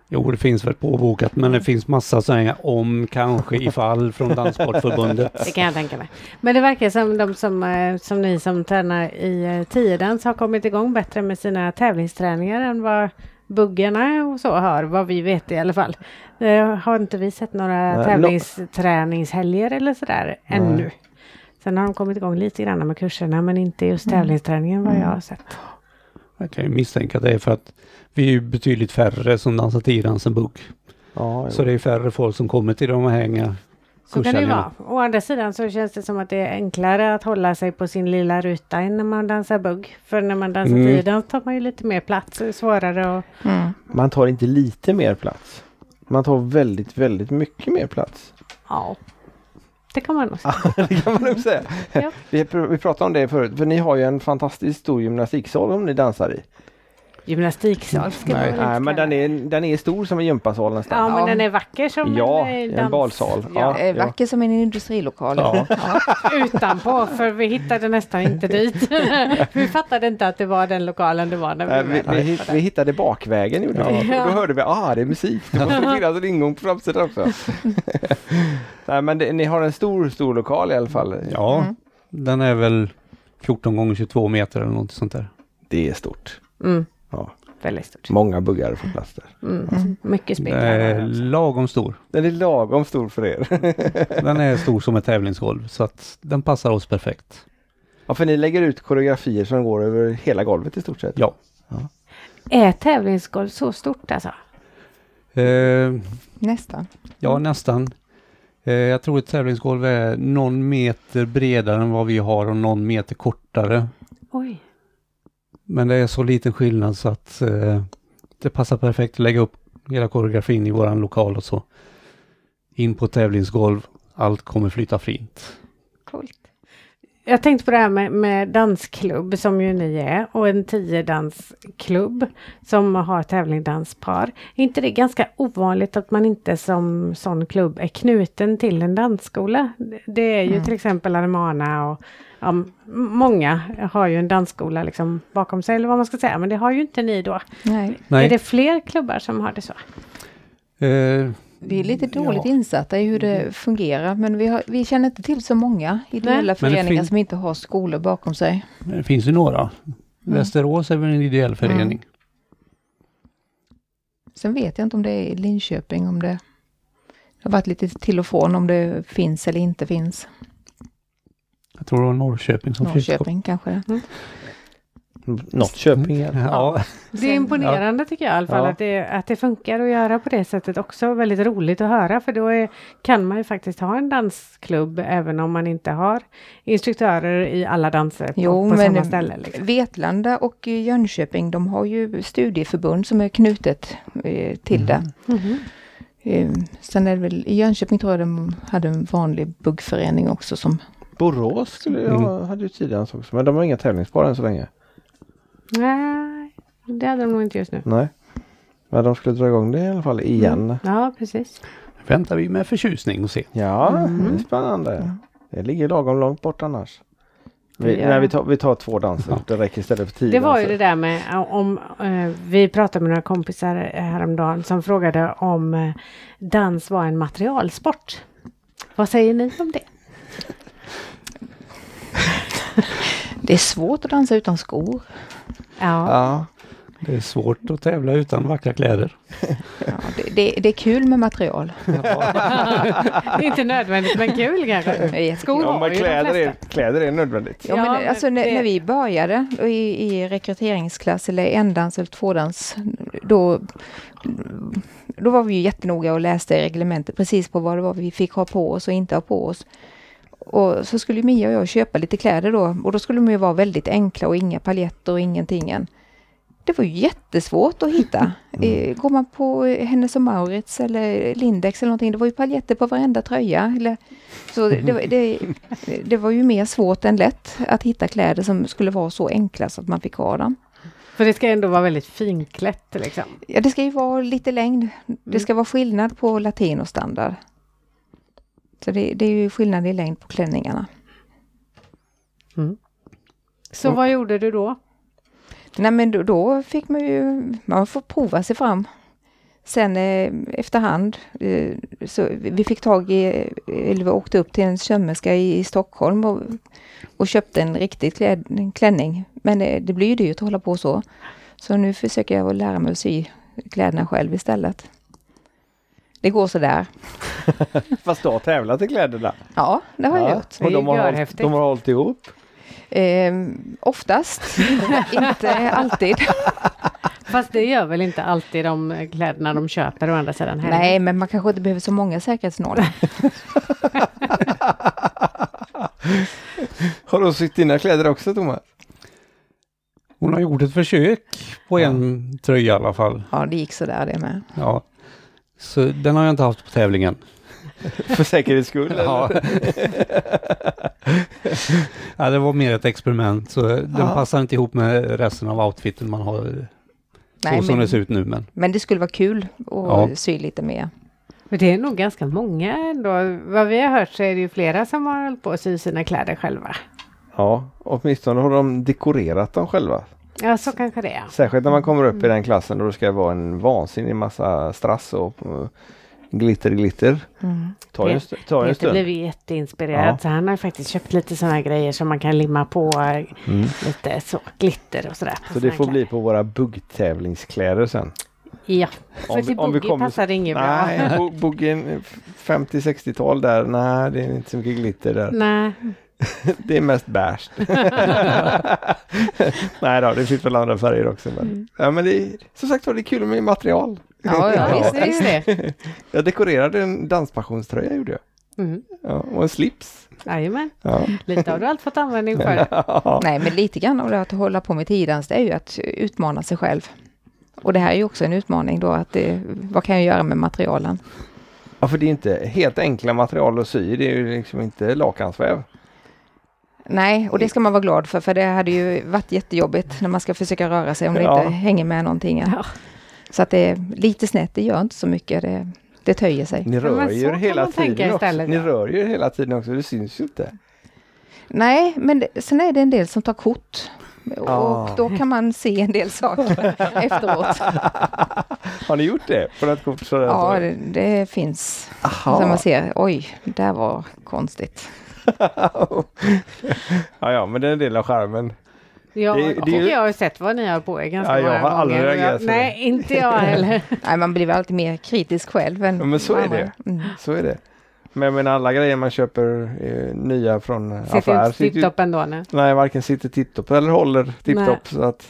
Jo, det finns väl påbokat, men det finns massa sådana om, kanske, ifall från Danssportförbundet. Det kan jag tänka mig. Men det verkar som de som, eh, som ni som tränar i tiodans har kommit igång bättre med sina tävlingsträningar än vad buggarna och så har, vad vi vet i alla fall. Eh, Har inte vi sett några Nej, tävlingsträningshelger eller sådär ännu. Sen har de kommit igång lite grann med kurserna men inte just tävlingsträningen vad jag har sett. Jag kan ju misstänka att det är för att vi är ju betydligt färre som dansar tiodans än bugg. Ja, Så det är färre folk som kommer till de här hänga Så kan det vara. Å andra sidan så känns det som att det är enklare att hålla sig på sin lilla ruta än när man dansar bugg. För när man dansar Mm. tiodans tar man ju lite mer plats och är svårare att Mm. Man tar inte lite mer plats. Man tar väldigt, väldigt mycket mer plats. Ja, det kan man nog säga. det kan man nog säga. Ja. Vi, pr- vi pratade om det förut, för ni har ju en fantastiskt stor gymnastiksal som ni dansar i. Gymnastiksal ska Nej. man Nej, men den är, den är stor som en gympasal nästan. Ja, men Ja. den är vacker som Ja, en, eh, en balsal. Ja, Ja. Eh, Vacker som en industrilokal. Ja. utanpå, för vi hittade nästan inte dit. vi fattade inte att det var den lokalen det var när vi, Nej, vi, vi, vi hittade bakvägen gjorde vi. Ja. Och då hörde vi, ah det är musik. Det måste finnas en ingång på framsidan också. Nej men det, ni har en stor, stor lokal i alla fall. Ja, Mm. den är väl 14 gånger 22 meter eller något sånt där. Det är stort. Mm, Ja. väldigt stort. Många buggar får plats där. Mm. Mycket Den speglar. är också. lagom stor. Den är lagom stor för er. Den är stor som ett tävlingsgolv så att den passar oss perfekt. Ja, för ni lägger ut koreografier som går över hela golvet i stort sett. Ja. Är tävlingsgolv så stort alltså? Eh, Nästan. ja, nästan. Eh, jag tror ett tävlingsgolv är någon meter bredare än vad vi har och någon meter kortare. Oj. Men det är så liten skillnad så att eh, det passar perfekt att lägga upp hela koreografin i våran lokal och så. In på tävlingsgolv. Allt kommer flyta fint. Coolt. Jag tänkte på det här med, med dansklubb som ju ni är och en tiodansklubb som har tävlingsdanspar. Är inte det ganska ovanligt att man inte som sån klubb är knuten till en dansskola? Det är ju Mm. till exempel Armana och ja, många har ju en dansskola liksom bakom sig eller vad man ska säga men det har ju inte ni då. Nej. Nej. Är det fler klubbar som har det så? Eh, Vi är lite dåligt ja. insatta i hur det fungerar men vi, har, vi känner inte till så många ideella det föreningar som inte har skolor bakom sig. Det finns ju några. Västerås är väl en ideell förening. Sen vet jag inte om det är i Linköping, om det, det har varit lite till och från om det finns eller inte finns. Jag tror det var Norrköping som Norrköping kanske. Något Köping ja. Ja, Det är imponerande tycker jag i alla fall Ja. att, det, att det funkar att göra på det sättet också. Väldigt roligt att höra för då är, kan man ju faktiskt ha en dansklubb även om man inte har instruktörer i alla danser på, Jo, på men samma ställe. Liksom. Vetlanda och Jönköping de har ju studieförbund som är knutet eh, till det. Mhm. Eh, sen är det väl i Jönköping tror jag de hade en vanlig buggförening också som Borås skulle jag, Mm. hade ju tidigare också men de har inga tävlingsbar än så länge. Nej, det hade de nog inte just nu. Nej. Men de skulle dra igång det i alla fall igen. Ja, precis. väntar vi med förtjusning och se. Ja, Mm. det är spännande. Det ligger lagom långt bort annars. Vi, Ja. nej, vi, tar, vi tar två danser. Ja. Det räcker istället för tio Det var ju danser. det där med om eh, vi pratade med några kompisar häromdagen som frågade om eh, dans var en materialsport. Vad säger ni om det? Det är svårt att dansa utan skor. Ja, Ja, Det är svårt att tävla utan vackra kläder. Ja, det, det, det är kul med material. inte nödvändigt men kul kanske. Det är. Skor ja men kläder är, kläder är nödvändigt. Ja, men alltså när, det- när vi började i, i rekryteringsklass eller endans eller tvådans, då, då var vi ju jättenoga och läste reglementet precis på vad det var vi fick ha på oss och inte ha på oss. Och så skulle Mia och jag köpa lite kläder då och då skulle de ju vara väldigt enkla och inga paljetter och ingenting. Det var ju jättesvårt att hitta. Eh, Går man på Hennes och Mauritz eller Lindex eller någonting, det var ju paljetter på varenda tröja. Eller, så det, det, det, det var ju mer svårt än lätt att hitta kläder som skulle vara så enkla så att man fick ha dem. För det ska ändå vara väldigt finklätt liksom. Ja, det ska ju vara lite längd. Det ska vara skillnad på latin och standard. Så det, det är ju skillnad i längd på klänningarna. Så vad gjorde du då? Nej men då, då fick man ju, man får prova sig fram. Sen eh, efterhand, eh, så vi fick tag i, eller vi åkte upp till en sömmerska i, i Stockholm och, och köpte en riktig kläd, en klänning. Men eh, det blir ju dyrt att hålla på så. Så nu försöker jag lära mig att sy kläderna själv istället. Det går sådär. Fast du har tävlat i kläderna. Ja, det har jag gjort. Och de har, hållit, de har hållit ihop. Eh, oftast, inte alltid. Fast det gör väl inte alltid de kläderna de köper å andra sidan heller? Nej, men man kanske inte behöver så många säkerhetsnålar. Har du sytt dina kläder också Thomas? Hon har gjort ett försök på en tröja i alla fall. Ja, det gick sådär det med. Ja. Så den har jag inte haft på tävlingen. För säkerhets skull? Ja. ja, det var mer ett experiment så den Ja. passar inte ihop med resten av outfiten man har. Nej, så som men- det ser ut nu men. Men det skulle vara kul att Ja. sy lite mer. Men det är nog ganska många ändå. Vad vi har hört så är det ju flera som har hållit på att sy sina kläder själva. Ja, åtminstone har de dekorerat dem själva. Ja, så kanske det är. Särskilt när man kommer upp i den klassen då det ska vara en vansinnig massa strass och glitter glitter. Mm. Ta en, st- ta en Peter stund. blev jätteinspirerad Ja. så han har faktiskt köpt lite sådana grejer som man kan limma på Mm. lite så glitter och sådär. Så det får bli kläder. på våra buggtävlingskläder sen. Ja, Om för till om vi boogie kommer- passar det inget Nej, bra. bo- buggen 50-60-tal där, nej det är inte så mycket glitter där. Nej, Det är mest beige. nej då, det finns väl andra färger också. Men, Mm. ja, men det är, som sagt var, det är kul med material. Ja, ja, ja, visst, det är visst. det. Jag dekorerade en danspassionströja gjorde jag. Mm. Ja, och en slips. Jajamän, Ja. lite har du allt fått användning för. Nej, men lite grann av det att hålla på med tidans, det är ju att utmana sig själv. Och det här är ju också en utmaning då, att det, vad kan jag göra med materialen? ja, för det är inte helt enkla material att sy. Det är ju liksom inte lakansväv. Nej, och det ska man vara glad för, för det hade ju varit jättejobbigt när man ska försöka röra sig om det Ja. inte hänger med någonting. Ja. Så att det är lite snett, det gör inte så mycket, det, det töjer sig. Ni rör ju hela tiden också. istället, Ni ja. rör ju hela tiden också. Det syns ju inte. Nej, men det, sen är det en del som tar kort. Och Ah. då kan man se en del saker efteråt. Har ni gjort det? På något kort sådär? Ja, det, det finns. Aha. Så man ser, oj, det var konstigt. ja, ja, men det är en del av skärmen. Ja, Det- det jag har sett vad ni har på er ganska Ja, jag många har aldrig gånger. jag, så. Nej, inte jag heller. Nej, man blir väl alltid mer kritisk själv än Ja, men så är det. Mm. Så är det. Men jag menar alla grejer man köper eh, nya från Sitter affär. inte sitter ju- tipptopp ändå nu. Nej, varken sitter tipptopp eller håller Nej. tipptopp. Så att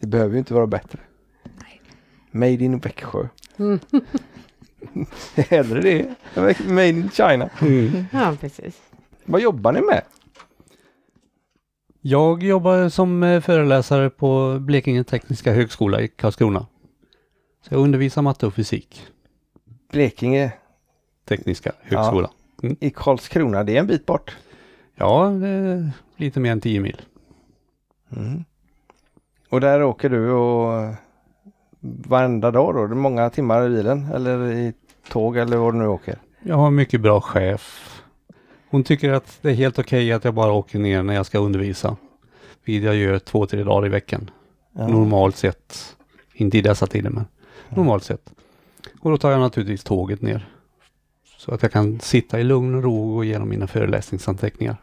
det behöver ju inte vara bättre. Made in Växjö. Mm. Hellre det. Made in China. Ja, precis. Vad jobbar ni med? Jag jobbar som eh, föreläsare på Blekinge Tekniska Högskola i Karlskrona. Så jag undervisar matte och fysik. Blekinge Tekniska Högskola. i Karlskrona. Det är en bit bort. Ja, lite mer än 10 mil. Mm. Och där åker du och varenda dag då? Det är många timmar i bilen eller i tåg eller vad du nu åker? Jag har en mycket bra chef. Hon tycker att det är helt okej att jag bara åker ner när jag ska undervisa. Vilket jag gör två, tre dagar i veckan. Ja. Normalt sett. Inte i dessa tider men normalt sett. Och då tar jag naturligtvis tåget ner. Så att jag kan sitta i lugn och ro och gå igenom mina föreläsningsanteckningar.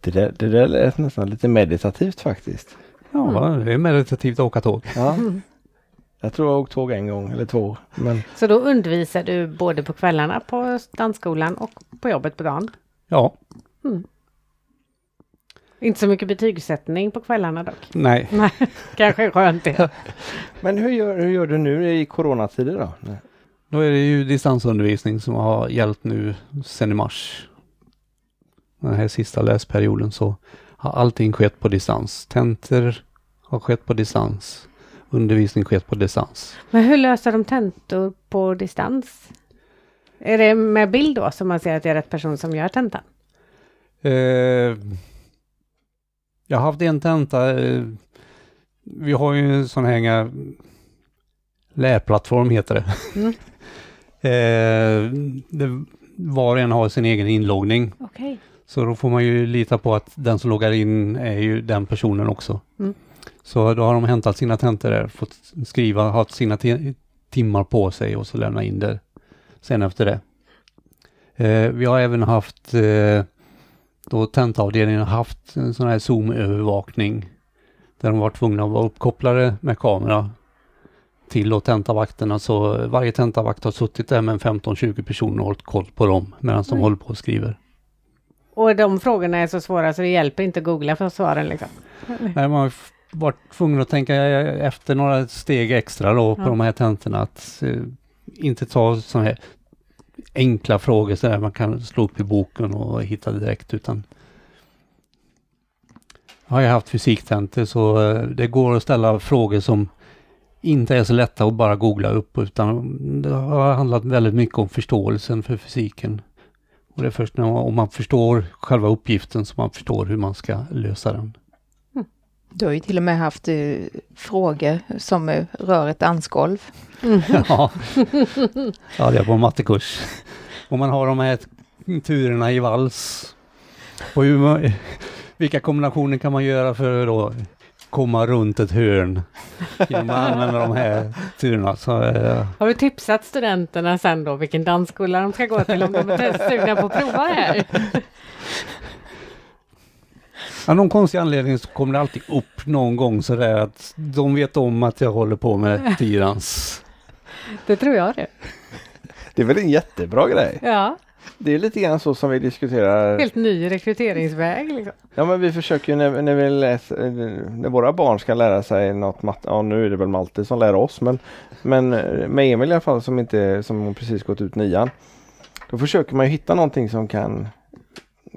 Det, där, det där lät nästan lite meditativt faktiskt. Ja, det är meditativt att åka tåg. Ja. Jag tror jag har åkt tåg en gång eller två. Men Så då undervisar du både på kvällarna på dansskolan och på jobbet på dagen? Ja, Inte så mycket betygssättning på kvällarna dock. nej. Nej, kanske skönt det. Men hur gör, hur gör du nu i coronatider då? Nej. Då är det ju distansundervisning som har gällt nu sedan i mars. Den här sista läsperioden så har allting skett på distans. Tentor har skett på distans. Undervisning skett på distans. Men hur löser de tentor på distans? Är det med bild då som man ser att det är rätt person som gör tentan? Eh, jag har haft en tenta. Eh, vi har ju en sån här eh, lärplattform heter det. Mm. eh, det. Var och en har sin egen inloggning. Okej. Så då får man ju lita på att den som loggar in är ju den personen också. Mm. Så då har de hämtat sina tentor där, fått skriva, haft sina ti- timmar på sig och så lämna in det sen efter det. Eh, vi har även haft, eh, då tentaavdelningen har haft en sån här Zoom-övervakning där de var tvungna att vara uppkopplade med kamera till då tentavakterna. Så varje tentavakt har suttit där med en 15-20 personer och hållit koll på dem medan de Oj. håller på och skriver. Och de frågorna är så svåra så det hjälper inte att googla för svaren liksom? Nej, man har varit tvungen att tänka efter några steg extra då på Ja. de här tentorna. Att eh, inte ta sådana här enkla frågor så där man kan slå upp i boken och hitta det direkt utan jag har ju haft fysiktentor så eh, det går att ställa frågor som inte är så lätta att bara googla upp utan det har handlat väldigt mycket om förståelsen för fysiken. Och det är först när man, om man förstår själva uppgiften som man förstår hur man ska lösa den. Du har ju till och med haft eh, frågor som eh, rör ett dansgolv. Ja, ja det är på mattekurs. Och man har de här turerna i vals. Och hur man, vilka kombinationer kan man göra för att då komma runt ett hörn genom att använda de här turerna. Så, eh, Har du tipsat studenterna sen då vilken dansskola de ska gå till om de är sugna på att prova här? Av någon konstig anledning så kommer det alltid upp någon gång sådär att de vet om att jag håller på med tyrans. Det tror jag det. Det är väl en jättebra grej. Ja, Det är lite grann så som vi diskuterar. helt ny rekryteringsväg liksom. Ja men vi försöker ju när, när vi läser, när våra barn ska lära sig något matte, ja nu är det väl Malte som lär oss men Men med Emil i alla fall som inte, som precis gått ut nian Då försöker man ju hitta någonting som kan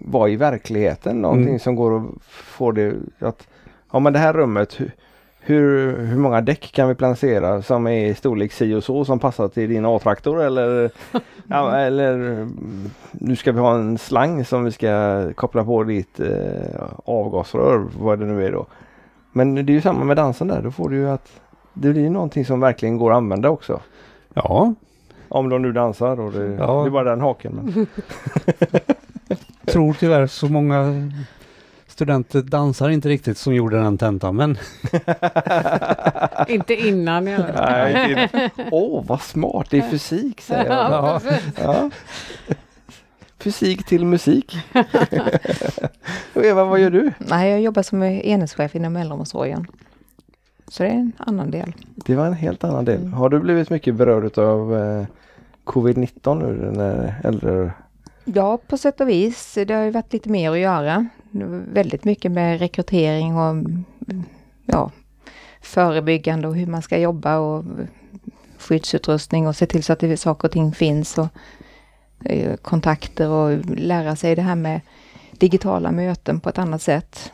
vara i verkligheten, någonting Mm. som går att få det att Ja men det här rummet hu- hur, hur många däck kan vi placera som är i storlek si och så som passar till din A-traktor eller ja, eller nu ska vi ha en slang som vi ska koppla på ditt eh, avgasrör, vad det nu är då. Men det är ju samma med dansen där, då får du ju att det blir någonting som verkligen går att använda också. Ja, Om de nu dansar och det, Ja. det är bara den haken. Men. tror tyvärr så många studenter dansar inte riktigt som gjorde den tentan men Inte innan i alla fall. Nej, inte- Åh vad smart, det är fysik säger jag. Ja, precis. Ja. Fysik till musik. och Eva, vad gör du? Nej, jag jobbar som enhetschef inom äldreomsorgen. Så det är en annan del. Det var en helt annan del. Har du blivit mycket berörd av eh, covid-19 nu när äldre Ja, på sätt och vis. Det har ju varit lite mer att göra. Väldigt mycket med rekrytering och ja, förebyggande och hur man ska jobba och skyddsutrustning och se till så att det, saker och ting finns och eh, kontakter och lära sig det här med digitala möten på ett annat sätt.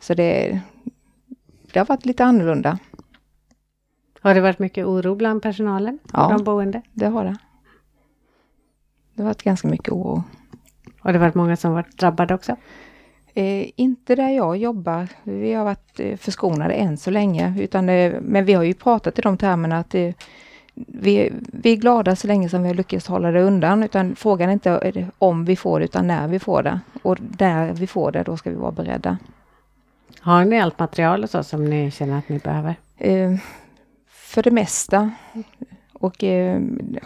Så det, det har varit lite annorlunda. Har det varit mycket oro bland personalen? Ja. De boende? Det har det. Det har varit ganska mycket oro. Har det varit många som varit drabbade också? Eh, inte där jag jobbar. Vi har varit eh, förskonade än så länge. Utan, eh, men vi har ju pratat i de termerna att eh, vi, vi är glada så länge som vi har lyckats hålla det undan. Utan frågan är inte om vi får det utan när vi får det. Och när vi får det, då ska vi vara beredda. Har ni allt material och så som ni känner att ni behöver? Eh, för det mesta. Och eh,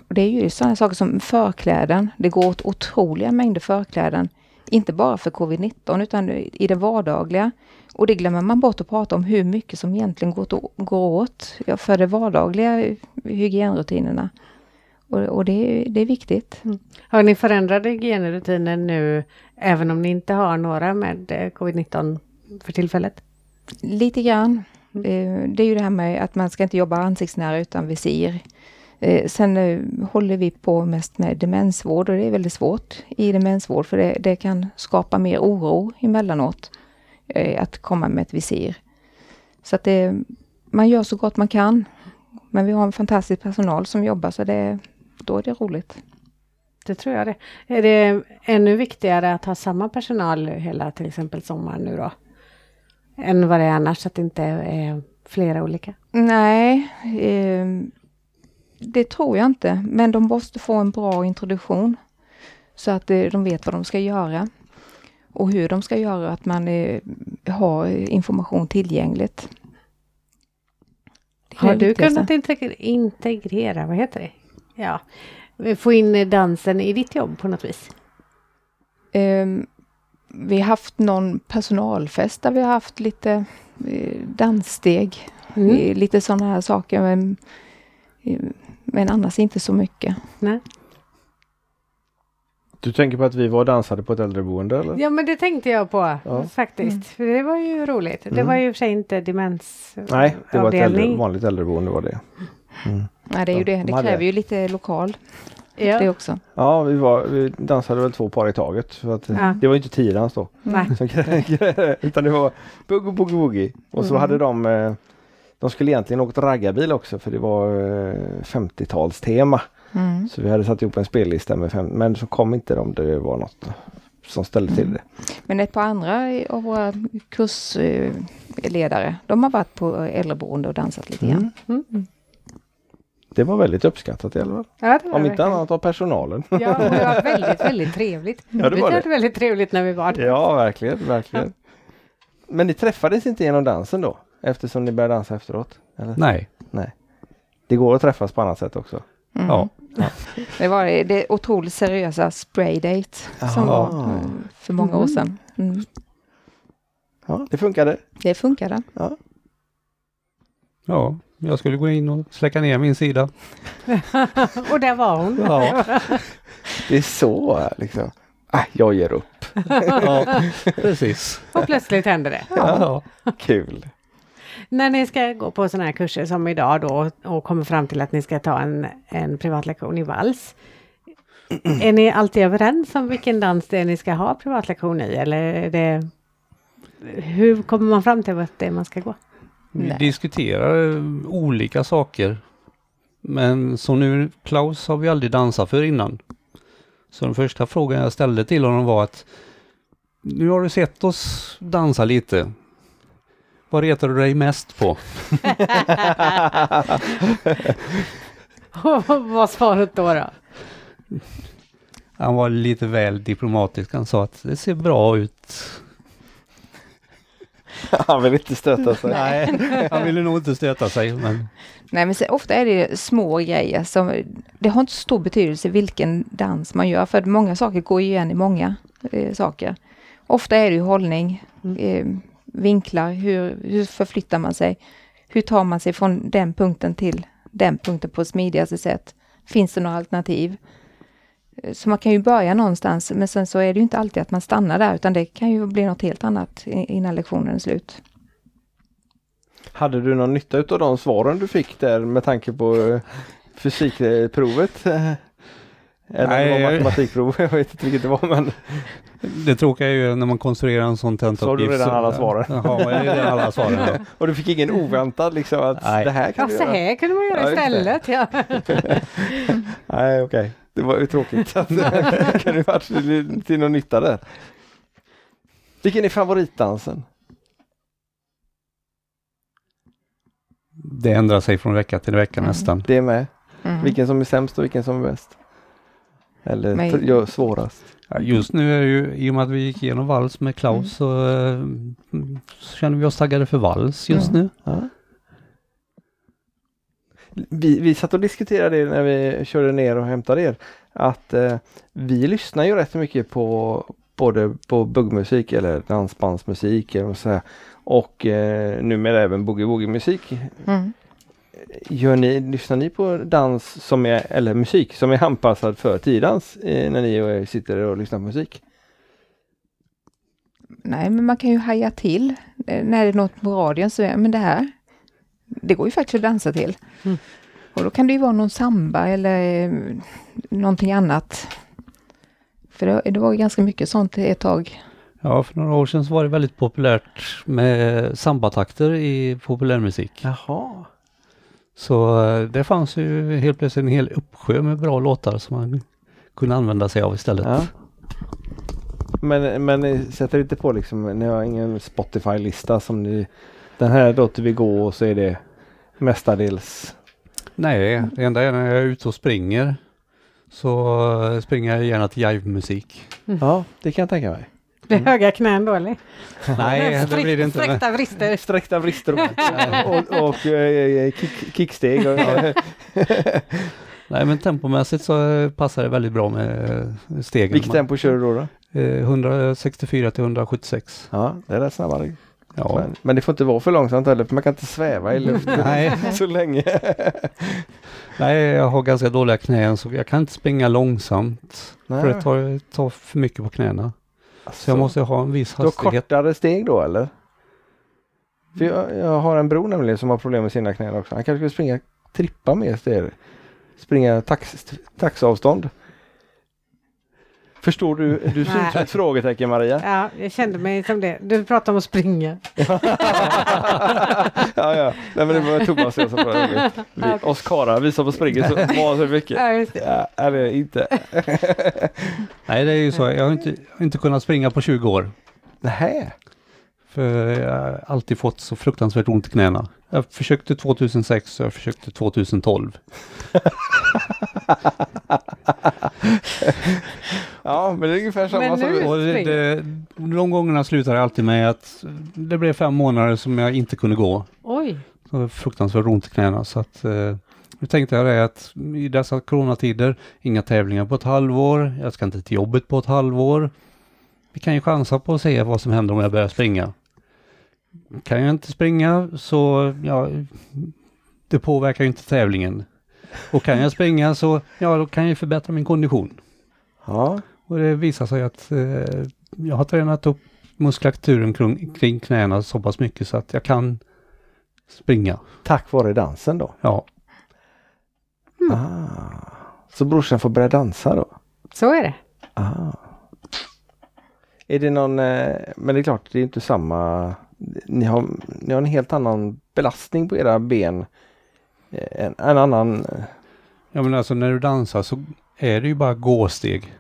det är ju sådana saker som förkläden. Det går åt otroliga mängder förkläden. Inte bara för covid-19 utan i det vardagliga. Och det glömmer man bort att prata om hur mycket som egentligen går, åt- för de vardagliga hygienrutinerna. Och, och det, är- det är viktigt. Har ni förändrade hygienrutiner nu även om ni inte har några med eh, covid-19 för tillfället? Lite grann. Eh, Det är ju det här med att man ska inte jobba ansiktsnära utan visir. Eh, Sen eh, håller vi på mest med demensvård och det är väldigt svårt i demensvård för det, det kan skapa mer oro emellanåt eh, att komma med ett visir. Så att det, man gör så gott man kan. Men vi har en fantastisk personal som jobbar så det, då är det roligt. Det tror jag det. Är det ännu viktigare att ha samma personal hela till exempel sommaren nu då? Än vad det är annars, att det inte är flera olika? Nej, eh, det tror jag inte. Men de måste få en bra introduktion. Så att eh, de vet vad de ska göra. Och hur de ska göra, att man eh, har information tillgängligt. Har du kunnat integrera, vad heter det? Ja, få in dansen i ditt jobb på något vis? Eh, vi har haft någon personalfest där vi har haft lite eh, danssteg. Mm. Eh, Lite sådana här saker. Men, eh, men annars inte så mycket. Nej. Du tänker på att vi var och dansade på ett äldreboende eller? Ja, men det tänkte jag på Ja. faktiskt. För det var ju roligt. Det Mm. var ju i och för sig inte demens Nej, det var ett äldre, vanligt äldreboende var det. Mm. Nej, det är ju det. Det hade- kräver ju lite lokal. Ja. Det också. Ja, vi, var, vi dansade väl två par i taget. För att, Ja. Det var ju inte tiodans då. Nej. Utan det var boogie boogie boogie. Och så Mm. hade de eh, De skulle egentligen åkt raggarbil också för det var eh, 50-talstema. Mm. Så vi hade satt ihop en spellista med fem, men så kom inte de. Det var något som ställde till det. Men ett par andra av våra kursledare, de har varit på äldreboende och dansat lite grann. Mm. Mm. Det var väldigt uppskattat i alla fall. Ja, Om inte verkligen. annat av personalen. Ja, det var väldigt, väldigt trevligt. Ja, det var det. väldigt trevligt när vi var där. Ja, verkligen, verkligen. Men ni träffades inte genom dansen då? Eftersom ni började dansa efteråt? Eller? Nej. Det går att träffas på annat sätt också. Mm. Ja. Det var det, det otroligt seriösa spraydate som var mm, för många år sedan. Mm. Ja, det funkade. Det funkade. Ja, jag skulle gå in och släcka ner min sida. och där var hon. Ja. Det är så liksom. Ah, jag ger upp. ja, precis. Och plötsligt hände det. Ja. Kul. När ni ska gå på sådana här kurser som idag då och kommer fram till att ni ska ta en, en privatlektion i vals. Är ni alltid överens om vilken dans det är ni ska ha privatlektion i eller är det hur kommer man fram till vart det är man ska gå? Vi Nej. diskuterar eh, olika saker. Men som nu, Klaus har vi aldrig dansat för innan. Så den första frågan jag ställde till honom var att nu har du sett oss dansa lite. Vad retar du dig mest på? Vad var svaret då? då? Han var lite väl diplomatisk. Han sa att det ser bra ut. Han vill inte stöta sig. Nej, han ville nog inte stöta sig. Men Nej men så, ofta är det små grejer som, det har inte så stor betydelse vilken dans man gör för många saker går ju igen i många eh, saker. Ofta är det ju hållning, eh, vinklar, hur, hur förflyttar man sig? Hur tar man sig från den punkten till den punkten på smidigaste sätt? Finns det några alternativ? Eh, Så man kan ju börja någonstans men sen så är det ju inte alltid att man stannar där utan det kan ju bli något helt annat innan lektionen är slut. Hade du någon nytta av de svaren du fick där med tanke på eh, fysikprovet? Eller Nej, matematikprov, jag vet inte vilket det var men Det tråkiga är ju när man konstruerar en sån tentauppgift. Så har du redan alla svaren. Ja, jag har redan alla svaren. Ja. Och du fick ingen oväntad liksom att Nej. det här kan Ja, du så göra? här kunde man göra Ja, istället. Ja. Nej okej, det var ju tråkigt. kan ju varit till, till någon nytta där. Vilken är favoritdansen? Det ändrar sig från vecka till vecka Mm. nästan. Det är med. Mm. Vilken som är sämst och vilken som är bäst? Eller svårast? Just nu är det ju, i och med att vi gick igenom vals med Klaus, Mm. så, eh, så känner vi oss taggade för vals just Mm. nu. Ja. Vi, vi satt och diskuterade det när vi körde ner och hämtade er. Att eh, vi lyssnar ju rätt mycket på både på buggmusik eller dansbandsmusik eller så här. och eh, numera även boogie-woogie-musik. Mm. Gör ni, lyssnar ni på dans som är, eller musik som är anpassad för tiodans eh, när ni sitter och lyssnar på musik? Nej, men man kan ju haja till eh, när det är något på radion så är men det här, det går ju faktiskt att dansa till. Mm. Och då kan det ju vara någon samba eller eh, någonting annat. För det, det var ju ganska mycket sånt ett tag. Ja, för några år sedan så var det väldigt populärt med sambatakter i populärmusik. Jaha. Så eh, det fanns ju helt plötsligt en hel uppsjö med bra låtar som man kunde använda sig av istället. Ja. Men, men sätter inte på liksom, ni har ingen Spotify-lista som ni Den här låter vi gå och så är det mestadels Nej, det enda är när jag är ute och springer. Så eh, springer jag gärna till jive-musik. Ja, det kan jag tänka mig. Blir höga knän då eller? Nej, det blir det inte. Sträckta vrister. Sträckta vrister och, och, och eh, kick, kicksteg. Och, nej, men tempomässigt så eh, passar det väldigt bra med eh, stegen. Vilket tempo kör du då? då? Eh, 164 till 176. Ja, det är rätt snabbare. Ja, Men, men det får inte vara för långsamt heller för man kan inte sväva i luften Nej. så länge. nej, jag har ganska dåliga knän så jag kan inte springa långsamt. Nej. För det tar, tar för mycket på knäna. Så jag måste ha en viss Du har hastighet. kortare steg då eller? För jag, jag har en bror nämligen som har problem med sina knän också. Han kanske skulle springa trippa mer steg. Springa tax, taxavstånd. Förstår du? Du ser ut som ett frågetecken Maria. Ja, jag kände mig som det. Du pratar om att springa. ja, ja. Nej men det var Thomas och jag som pratade. Vi, vi, oss karlar, vi som springer så, så mycket. Ja, just det. Ja, eller inte. Nej, det är ju så. Jag har inte, inte kunnat springa på 20 år. Nej. För jag har alltid fått så fruktansvärt ont i knäna. Jag försökte 2006 och jag försökte 2012. Ja, men det är ungefär samma Men som nu-. Och det, det, de gångerna slutar det alltid med att det blev fem månader som jag inte kunde gå. Oj. Så det var fruktansvärt ont i knäna. Så att, eh, nu tänkte jag det att i dessa coronatider, inga tävlingar på ett halvår, jag ska inte till jobbet på ett halvår. Vi kan ju chansa på att se vad som händer om jag börjar springa. Kan jag inte springa så, ja, det påverkar ju inte tävlingen. Och kan jag springa så, ja, då kan jag förbättra min kondition. Ja, Och det visar sig att eh, jag har tränat upp muskulaturen kring, kring knäna så pass mycket så att jag kan springa. tack vare dansen då. Ja, Ah. Så brorsan får börja dansa då? Så är det. Ah. Är det någon, eh, men det är klart det är inte samma, ni har, ni har en helt annan belastning på era ben. En, en annan, eh, ja men alltså när du dansar så är det ju bara gåsteg.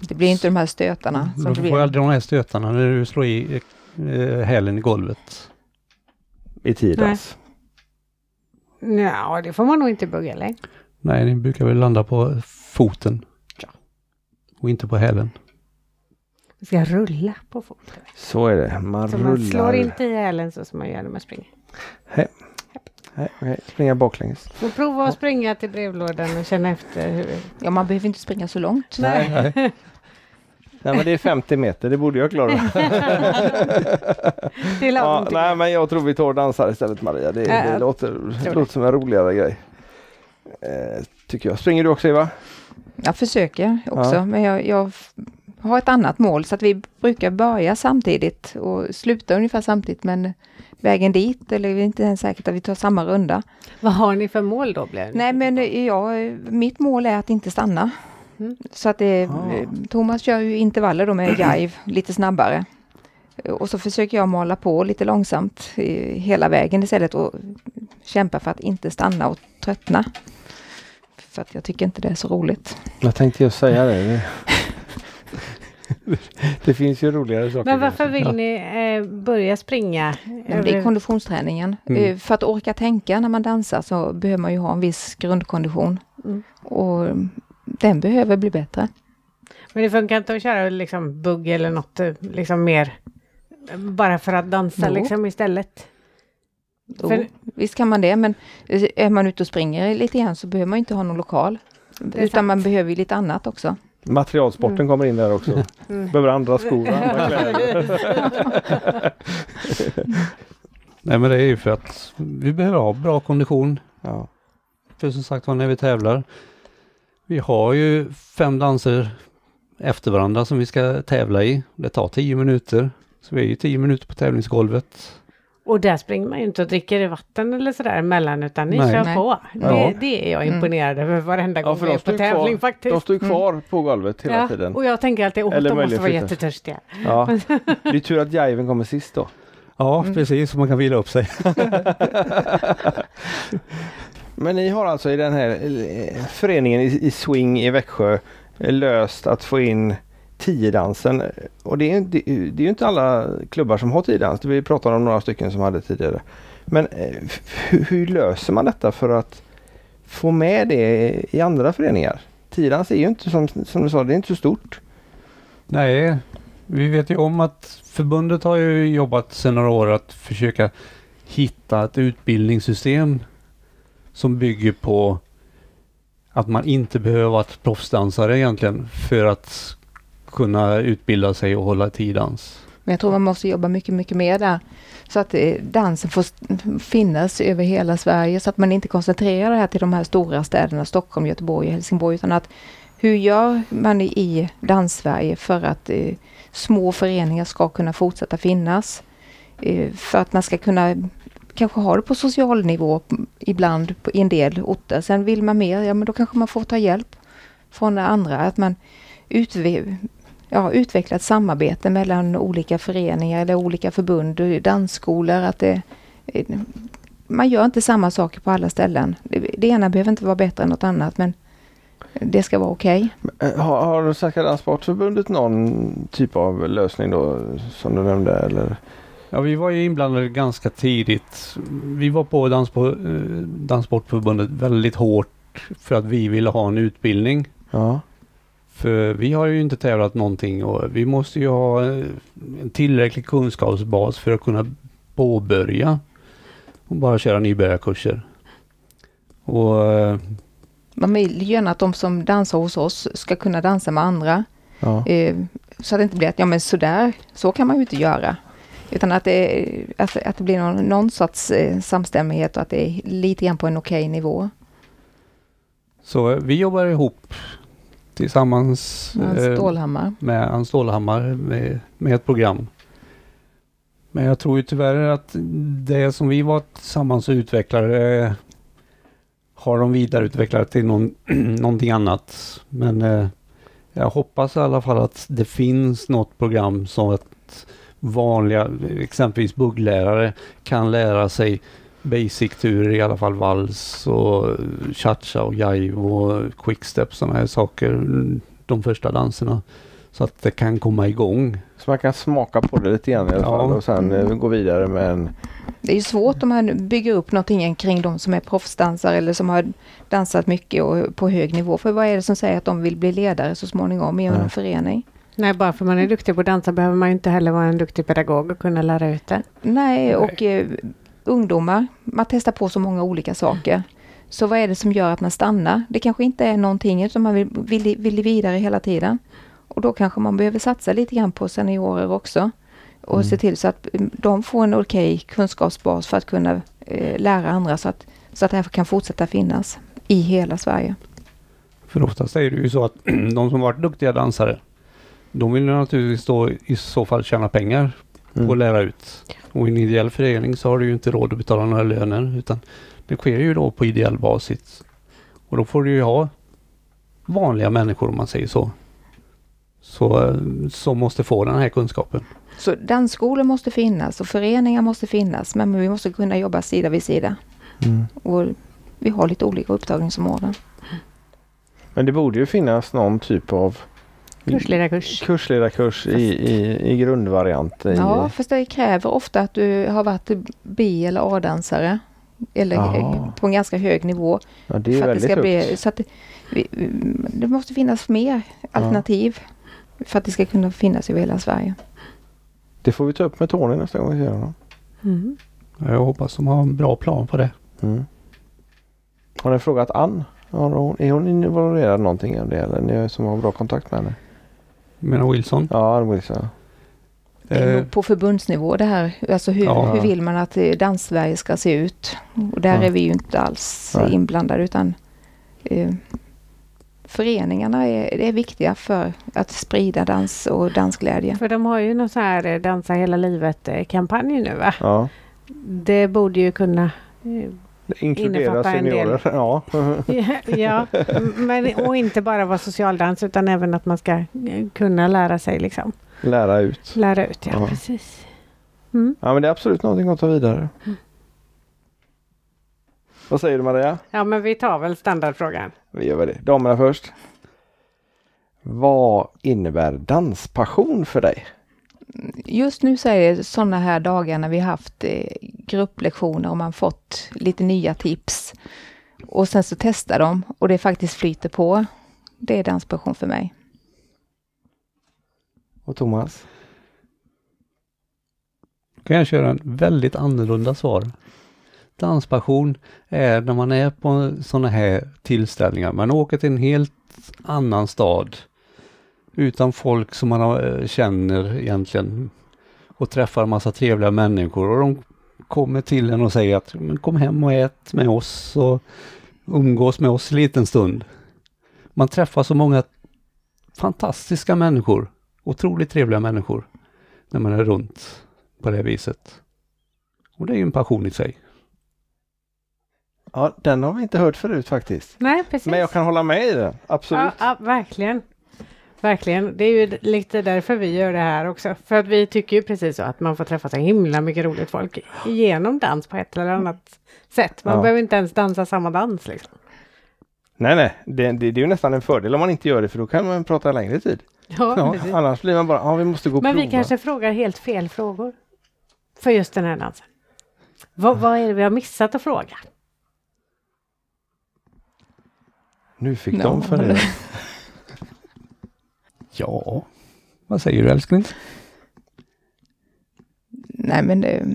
Det blir inte de här stötarna. Som Du får blir. aldrig de här stötarna när du slår i eh, hälen i golvet. i tidas. Ja, det får man nog inte bugga eller? Nej, den brukar väl landa på foten. Och inte på hälen. Man ska rulla på foten. Så är det, man Så man slår rullar. inte i hälen så som man gör när man springer. Nej, okej. Springa baklänges. Så prova att springa till brevlådan och känna efter hur... Ja, man behöver inte springa så långt. Nej. Nej. Nej men det är 50 meter, det borde jag klara. Det är ja, nej men jag tror vi tar och dansar istället Maria. Det, det Ja, låter, det. låter som en roligare grej. Eh, tycker jag. Springer du också Eva? Jag försöker också, Ja. men jag, jag har ett annat mål så att vi brukar börja samtidigt och sluta ungefär samtidigt men vägen dit, eller det är inte ens säkert att vi tar samma runda. Vad har ni för mål då? Blir det? Nej men eh, ja, mitt mål är att inte stanna. Mm. Så att det, Ah. eh, Thomas kör ju intervaller då med jive lite snabbare. Och så försöker jag mala på lite långsamt eh, hela vägen istället och kämpa för att inte stanna och tröttna. För att jag tycker inte det är så roligt. Jag tänkte just säga det. Det finns ju roligare saker. Men varför vill Ja. ni eh, börja springa? Ja, men det är konditionsträningen. Mm. Eh, För att orka tänka när man dansar så behöver man ju ha en viss grundkondition. Mm. Och mm, den behöver bli bättre. Men det funkar inte att köra liksom bugg eller något eh, liksom mer bara för att dansa Jo. liksom istället? Jo, För- visst kan man det, men eh, är man ute och springer lite grann så behöver man inte ha någon lokal. Utan sant. man behöver ju lite annat också. Materialsporten kommer in där också. Mm. Behöver andra skor och andra kläder. Nej men det är ju för att vi behöver ha bra kondition. Ja. För som sagt var när vi tävlar. Vi har ju fem danser efter varandra som vi ska tävla i. Det tar tio minuter. Så vi är ju tio minuter på tävlingsgolvet. Och där springer man ju inte och dricker vatten eller sådär emellan utan ni Nej. kör Nej. på. Ja. Det, det är jag Mm. imponerad över varenda Ja, gång vi de är på ju kvar- tävling faktiskt. De står ju kvar på golvet hela ja, tiden. och jag tänker alltid, åh, Eller de måste vara jättetörstiga. Ja. Det är tur att jiven kommer sist då. Ja Mm. precis, så man kan vila upp sig. Men ni har alltså i den här eh, föreningen i, i Swing i Växjö eh, löst att få in tiodansen. Och det är, ju- det, det är ju inte alla klubbar som har tiodans. Vi pratade om några stycken som hade tidigare. Men eh, hur, hur löser man detta för att få med det i andra föreningar? Tiodans är ju inte som, som du sa, det är inte så stort. Nej, vi vet ju om att förbundet har ju jobbat sedan några år att försöka hitta ett utbildningssystem som bygger på att man inte behöver vara proffsdansare egentligen för att kunna utbilda sig och hålla tidans. Men jag tror man måste jobba mycket, mycket mer där. Så att eh, dansen får finnas över hela Sverige så att man inte koncentrerar det här till de här stora städerna Stockholm, Göteborg och Helsingborg utan att hur gör man i- Danssverige för att eh, små föreningar ska kunna fortsätta finnas? Eh, för att man ska kunna kanske ha det på social nivå ibland på, i en del orter. Sen vill man mer, ja men då kanske man får ta hjälp från det andra. Att man utvecklar ja, utveckla ett samarbete mellan olika föreningar eller olika förbund, dansskolor. Att det, eh, man gör inte samma saker på alla ställen. Det, det ena behöver inte vara bättre än något annat men det ska vara okej. Eh, Har, har Svenska Danssportförbundet någon typ av lösning då som du nämnde? Eller? Ja, vi var ju inblandade ganska tidigt. Vi var på Danspo, eh, Danssportförbundet väldigt hårt för att vi ville ha en utbildning. Ja. För vi har ju inte tävlat någonting och vi måste ju ha eh, en tillräcklig kunskapsbas för att kunna påbörja och bara köra nybörjarkurser. Och eh, Man vill gärna att de som dansar hos oss ska kunna dansa med andra. Ja. Eh, så att det inte blir att, ja men sådär, så kan man ju inte göra. Utan att det, att, att det blir någon, någon sorts samstämmighet och att det är lite grann på en okej nivå. så vi jobbar ihop tillsammans Hans eh, Stålhammar. med Ann Stålhammar med, med ett program. Men jag tror ju tyvärr att det som vi var tillsammans och utvecklade har de vidareutvecklat till någon, någonting annat. Men eh, jag hoppas i alla fall att det finns något program som att vanliga, exempelvis bugglärare kan lära sig basic-turer, i alla fall vals och cha-cha och jive och quickstep, sådana här saker, de första danserna. Så att det kan komma igång. Så man kan smaka på det lite grann i alla Ja. fall och sen eh, gå vidare med en... Det är ju svårt om man bygger upp någonting kring de som är proffsdansare eller som har dansat mycket och på hög nivå. För vad är det som säger att de vill bli ledare så småningom i en Nej. förening? Nej, bara för man är duktig på att dansa behöver man inte heller vara en duktig pedagog och kunna lära ut det. Nej, och eh, ungdomar, man testar på så många olika saker. Så vad är det som gör att man stannar? Det kanske inte är någonting utan man vill, vill, vill vidare hela tiden. Och då kanske man behöver satsa lite grann på seniorer också. Och Mm. se till så att de får en okej kunskapsbas för att kunna eh, lära andra så att, så att det här kan fortsätta finnas i hela Sverige. För oftast är det ju så att de som varit duktiga dansare, de vill ju naturligtvis då i så fall tjäna pengar Mm. på att lära ut. Och i en ideell förening så har du ju inte råd att betala några löner utan det sker ju då på ideell basis. Och då får du ju ha vanliga människor om man säger så. Så eh, som måste få den här kunskapen. Så dansskolor måste finnas och föreningar måste finnas men vi måste kunna jobba sida vid sida. Mm. Och vi har lite olika upptagningsområden. Men det borde ju finnas någon typ av Kursledarkurs. kursledarkurs i, i, i grundvariant. I, Ja, fast det kräver ofta att du har varit B eller A-dansare. Eller Ja. på en ganska hög nivå. ja, det är för att det väldigt ska bli, så att det, vi, det måste finnas mer alternativ. För att det ska kunna finnas över hela Sverige. Det får vi ta upp med Tony nästa gång vi ser honom. Mm. Jag hoppas de har en bra plan på det. Mm. Har ni frågat Ann? Hon, är hon involverad i någonting av det eller ni som har bra kontakt med henne? Men Wilson? Ja, Wilson. Det är Eh, nog på förbundsnivå det här. Alltså hur, Ja. hur vill man att eh, Danssverige ska se ut? Och där Ja. är vi ju inte alls Nej. inblandade utan eh, föreningarna är, det är viktiga för att sprida dans och dansglädje. För de har ju någon sån här eh, Dansa hela livet-kampanj nu va? Ja. Det borde ju kunna Inkludera seniorer. Ja. Ja, men, och inte bara vara socialdans utan även att man ska eh, kunna lära sig liksom. Lära ut. Lära ut, ja, Ja. precis. Mm. Ja men det är absolut någonting att ta vidare. Vad säger du Maria? Ja, men vi tar väl standardfrågan. Vi gör väl det. Damerna först. Vad innebär danspassion för dig? Just nu så är det sådana här dagar när vi haft eh, grupplektioner och man fått lite nya tips. Och sen så testar de och det faktiskt flyter på. Det är danspassion för mig. Och Thomas? kan jag köra en väldigt annorlunda svar. Danspassion är när man är på sådana här tillställningar. Man åker till en helt annan stad utan folk som man eh, känner egentligen och träffar en massa trevliga människor och de kommer till en och säger att "Men kom hem och ät med oss och umgås med oss en liten stund. Man träffar så många fantastiska människor, otroligt trevliga människor när man är runt på det viset. Och det är ju en passion i sig. Ja, den har vi inte hört förut faktiskt. Nej, precis. Men jag kan hålla med i den. Absolut. Ja, ja, verkligen. Verkligen. Det är ju lite därför vi gör det här också. För att vi tycker ju precis så att man får träffa så himla mycket roligt folk genom dans på ett eller annat sätt. Man Ja. behöver inte ens dansa samma dans liksom. Nej, nej. Det, det, det är ju nästan en fördel om man inte gör det för då kan man prata längre tid. Ja, Ja, annars blir man bara, ja vi måste gå och Men prova. vi kanske frågar helt fel frågor. För just den här dansen. Vad, vad är det vi har missat att fråga? Nu fick Ja. de fundera. Ja, vad säger du älskling? Nej men det,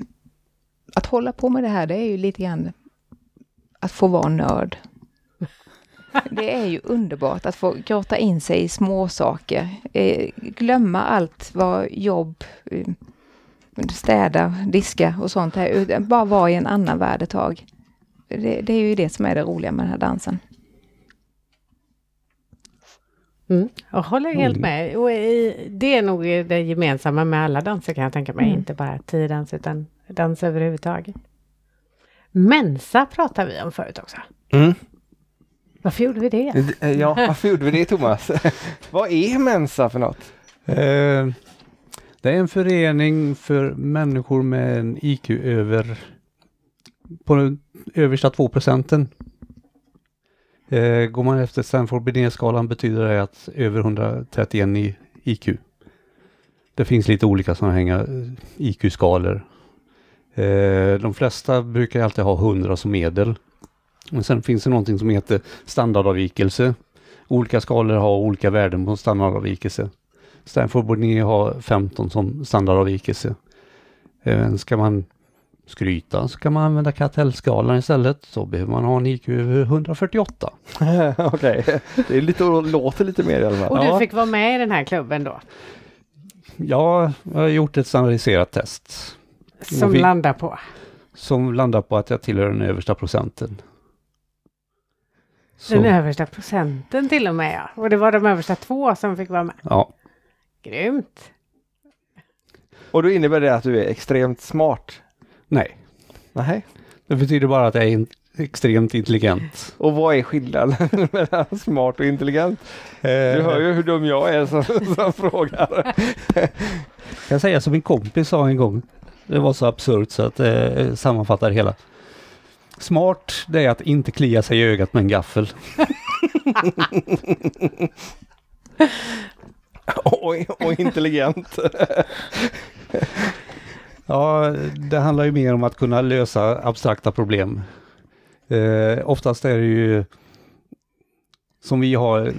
att hålla på med det här det är ju lite grann att få vara nörd. Det är ju underbart att få grotta in sig i små saker. Eh, glömma allt vad jobb, eh, städa, diska och sånt är. Bara vara i en annan värld ett tag. Det, det är ju det som är det roliga med den här dansen. Mm. Jag håller helt Mm. med. Och i, det är nog det gemensamma med alla danser kan jag tänka mig. Mm. Inte bara tiodans utan dans överhuvudtaget. Mensa pratade vi om förut också. Mm. Varför gjorde vi det? Ja, varför gjorde vi det Thomas? Vad är Mensa för något? Eh, det är en förening för människor med en IQ över på den översta 2 procenten. Eh, går man efter Stanford Binet-skalan betyder det att över 131 i IQ. Det finns lite olika sådana hänger eh, IQ-skalor. Eh, de flesta brukar alltid ha 100 som medel. Men sen finns det någonting som heter standardavvikelse. Olika skalor har olika värden på standardavvikelse. Stanford Bonnier har 15 som standardavvikelse. Eh, ska man skryta så kan man använda kartellskalan istället. Så behöver man ha en IQ över 148. Okej, det är lite, låter lite mer i alla fall. Och Ja. du fick vara med i den här klubben då? Ja, jag har gjort ett standardiserat test Som vi- landar på? som landar på att jag tillhör den översta procenten. Så, Den översta procenten till och med ja. Och det var de översta två som fick vara med. ja, Grymt! Och då innebär det att du är extremt smart? Nej. Nej. Det betyder bara att jag är extremt intelligent. Och vad är skillnaden mellan smart och intelligent? Du hör ju hur dum jag är som, som frågar. Kan jag säga som min kompis sa en gång. Det var så absurt så att det eh, sammanfattar hela. Smart, det är att inte klia sig i ögat med en gaffel. Och, och intelligent. Ja, det handlar ju mer om att kunna lösa abstrakta problem. Eh, oftast är det ju som vi har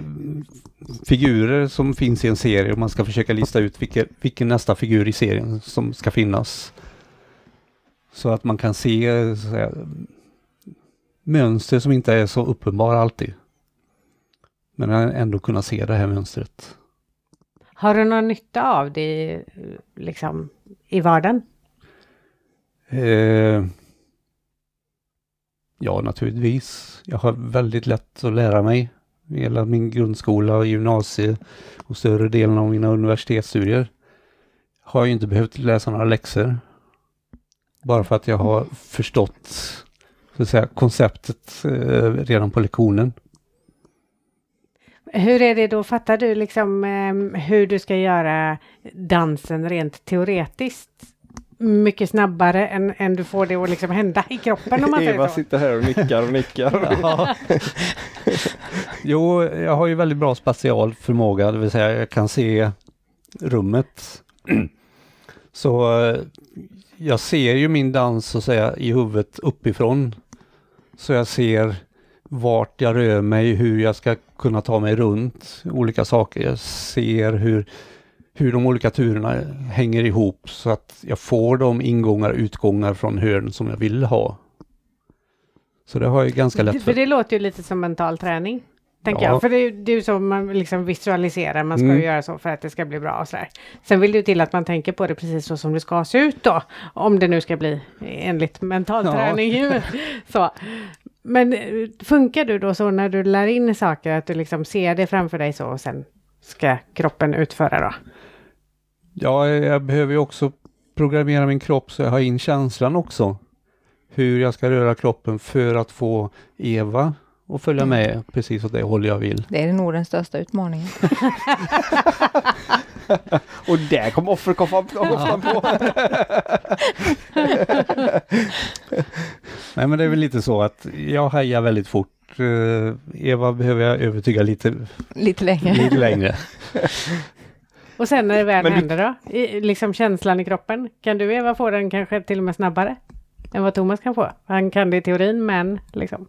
figurer som finns i en serie och man ska försöka lista ut vilken, vilken nästa figur i serien som ska finnas. Så att man kan se så säga, mönster som inte är så uppenbara alltid. Men ändå kunna se det här mönstret. Har du någon nytta av det liksom i vardagen? Eh, ja, naturligtvis. Jag har väldigt lätt att lära mig. Hela min grundskola och gymnasie och större delen av mina universitetsstudier har jag inte behövt läsa några läxor. Bara för att jag har förstått så att säga, konceptet eh, redan på lektionen. Hur är det då, fattar du liksom eh, hur du ska göra dansen rent teoretiskt? Mycket snabbare än, än du får det att liksom hända i kroppen om man Eva säger så. sitter här och nickar och nickar. Ja. jo, jag har ju väldigt bra spatial förmåga, det vill säga jag kan se rummet. Så eh, jag ser ju min dans så att säga i huvudet uppifrån. Så jag ser vart jag rör mig, hur jag ska kunna ta mig runt olika saker. Jag ser hur, hur de olika turerna hänger ihop så att jag får de ingångar och utgångar från hörn som jag vill ha. Så det har jag ganska lätt För för. det låter ju lite som mental träning. Tänker Ja. jag. För det är det är ju så man liksom visualiserar, man ska Mm. ju göra så för att det ska bli bra och sådär. Sen vill det ju till att man tänker på det precis så som det ska se ut då. Om det nu ska bli enligt mental Ja. träning. så. Men eh, funkar du då så när du lär in saker att du liksom ser det framför dig så och sen ska kroppen utföra då? Ja, jag behöver ju också programmera min kropp så jag har in känslan också. Hur jag ska röra kroppen för att få Eva att följa med precis åt det håll jag vill. Det är nog den största utmaningen. Och där kom offerkoftan på. Nej men det är väl lite så att jag hajar väldigt fort. Eh, Eva behöver jag övertyga lite, Lite längre. lite längre. Och sen när det väl Men du- händer då? I, liksom känslan i kroppen. Kan du Eva få den kanske till och med snabbare? Än vad Thomas kan få? Han kan det i teorin men liksom.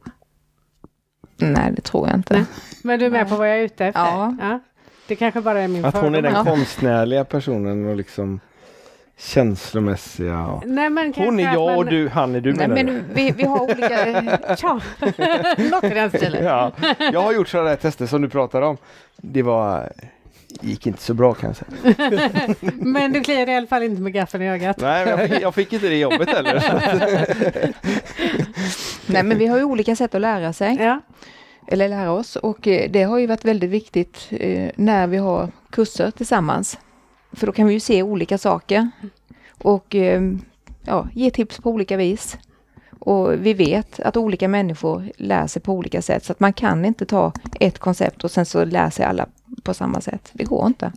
Nej, det tror jag inte. Men du är med Nej. på vad jag är ute efter? Ja. Det kanske bara är min Att hon är den Ja. konstnärliga personen och liksom känslomässiga. Och... Nej, men Hon är jag man- och du, han är du Nej, menar du? men vi, vi har olika... Tja! Något i den stilen. Ja, jag har gjort sådana där tester som du pratar om. Det var gick inte så bra kan jag säga. Men du kliar i alla fall inte med gaffeln i ögat. Nej, men jag fick, jag fick inte det jobbet heller. Nej, men vi har ju olika sätt att lära sig. Ja. eller lära oss. Och eh, det har ju varit väldigt viktigt eh, när vi har kurser tillsammans. För då kan vi ju se olika saker och eh, ja, ge tips på olika vis. Och vi vet att olika människor lär sig på olika sätt så att man kan inte ta ett koncept och sen så lär sig alla på samma sätt. Det går inte.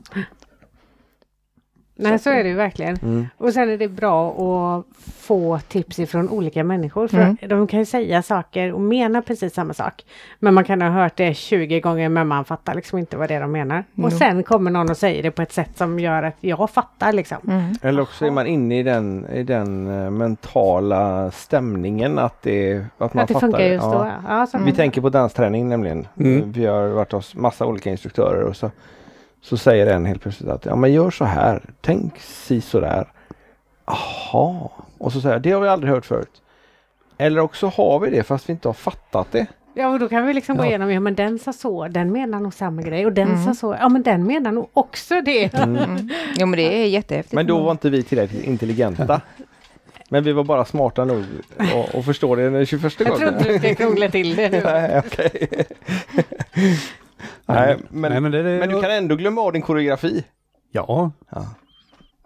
Nej, så är det ju verkligen. Mm. Och sen är det bra att få tips ifrån olika människor. För Mm. de kan ju säga saker och mena precis samma sak. Men man kan ha hört det 20 gånger men man fattar liksom inte vad det är de menar. Jo. Och sen kommer någon och säger det på ett sätt som gör att jag fattar liksom. Mm. Eller också är man inne i den, i den eh, mentala stämningen att det, att man att det fattar funkar just Ja. då. Ja, så. Vi tänker på dansträning nämligen. Mm. Vi har varit hos massa olika instruktörer och så, så säger en helt plötsligt att ja men gör så här, tänk si så där. Jaha, och så säger jag det har vi aldrig hört förut. Eller också har vi det fast vi inte har fattat det. Ja, och då kan vi liksom gå igenom, ja men den sa så, den menar nog samma grej och den Mm. sa så, ja men den menar nog också det. Mm. Jo men det är jättehäftigt. Men då var inte vi tillräckligt intelligenta. Men vi var bara smarta nog att att förstå det den 21 Jag tror gången. inte du ska krångla till det nu. Nej, okej. Nej, men, Nej, men, det, det, men du kan ändå glömma av din koreografi. Ja, Ja.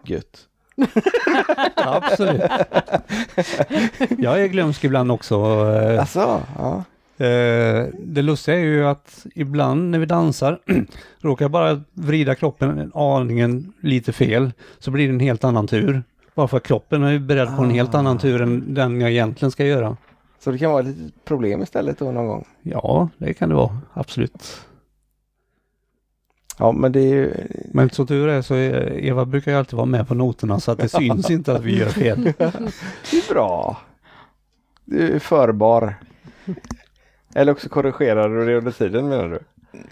Gött. absolut. jag är glömsk ibland också. eh, Alltså, ja. Eh, det lustiga är ju att ibland när vi dansar råkar jag bara vrida kroppen en aningen lite fel så blir det en helt annan tur. Bara för att kroppen är beredd på en helt Ah. annan tur än den jag egentligen ska göra. Så det kan vara ett problem istället då någon gång. Ja, det kan det vara. Absolut. Ja, men det är ju... Men så tur är så är, Eva brukar ju alltid vara med på noterna så att det syns inte att vi gör fel. Det är bra. Du är förbar. Eller också korrigerar du det under tiden menar du?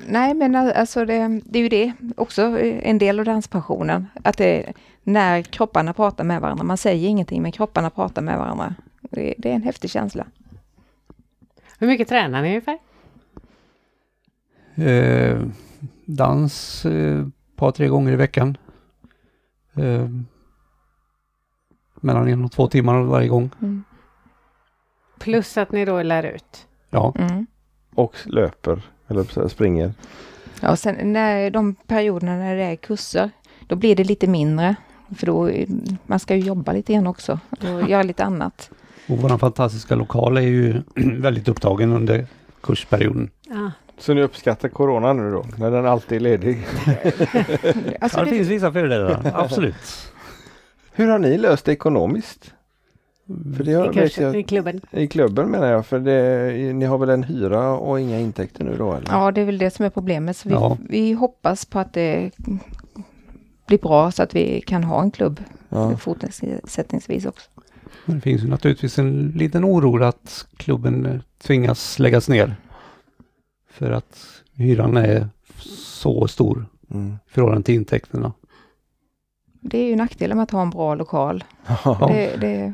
Nej, men alltså det, det är ju det också en del av danspassionen. Att det när kropparna pratar med varandra. Man säger ingenting men kropparna pratar med varandra. Det, det är en häftig känsla. Hur mycket tränar ni ungefär? Eh, dans eh, ett par, tre gånger i veckan. Eh, mellan en och två timmar varje gång. Mm. Plus att ni då lär ut. Ja, Mm. Och löper, eller springer. Ja, och sen när de perioderna när det är kurser, då blir det lite mindre. För då, eh, man ska ju jobba lite grann också och göra lite annat. och vår fantastiska lokal är ju väldigt upptagen under kursperioden. Ja. Så ni uppskattar corona nu då, när den alltid är ledig? Alltså Ja, det det, finns vissa fördelar, absolut. Hur har ni löst det ekonomiskt? För det I, har, vet kursen, jag, I klubben. I klubben menar jag, för det, ni har väl en hyra och inga intäkter nu då eller? ja, det är väl det som är problemet. Så vi, Ja. vi hoppas på att det blir bra så att vi kan ha en klubb Ja. fortsättningsvis också. Men det finns ju naturligtvis en liten oro att klubben tvingas läggas ner. För att hyran är så stor Mm. i förhållande till intäkterna. Det är ju nackdelen med att ha en bra lokal. Det, det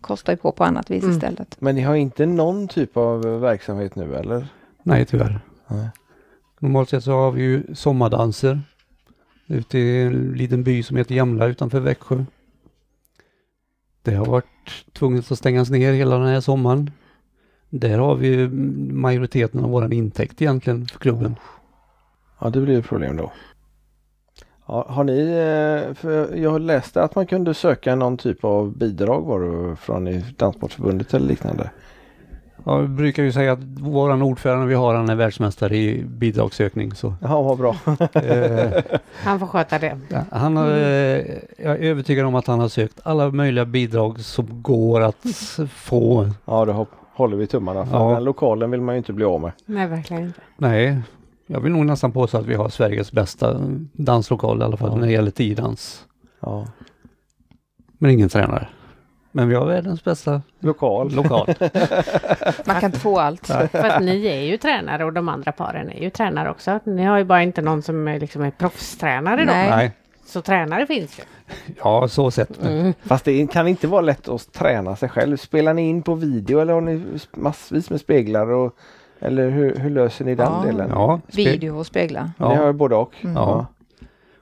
kostar ju på på annat vis Mm. istället. Men ni har inte någon typ av verksamhet nu eller? Nej, tyvärr. Nej. Normalt sett så har vi ju sommardanser ute i en liten by som heter Jämla utanför Växjö. Det har varit tvunget att stängas ner hela den här sommaren. Där har vi ju majoriteten av våran intäkt egentligen för klubben. Ja, det blir ju problem då. Ja, har ni, eh, för jag läste att man kunde söka någon typ av bidrag var det från i Danssportförbundet eller liknande. Ja, vi brukar ju säga att våran ordförande vi har, han är världsmästare i bidragssökning. Så, Ja, vad bra. eh, Han får sköta det. Han har, eh, jag är övertygad om att han har sökt alla möjliga bidrag som går att få. Ja, det hopp- håller vi tummarna för. Ja. Den lokalen vill man ju inte bli av med. Nej, verkligen inte. Nej, jag vill nog nästan påstå att vi har Sveriges bästa danslokal i alla fall Ja. när det gäller tiodans. Ja. Men ingen tränare. Men vi har världens bästa Lokal. lokal. Man kan inte få allt. För att ni är ju tränare och de andra paren är ju tränare också. Ni har ju bara inte någon som är, liksom är proffstränare då. Nej. Så tränare finns ju. ja så sett. Mm. Fast det kan inte vara lätt att träna sig själv. Spelar ni in på video eller har ni massvis med speglar? Och, eller hur, hur löser ni den Ja. delen? Ja, Video och speglar. Ni har ja. ju både och. Mm. Ja.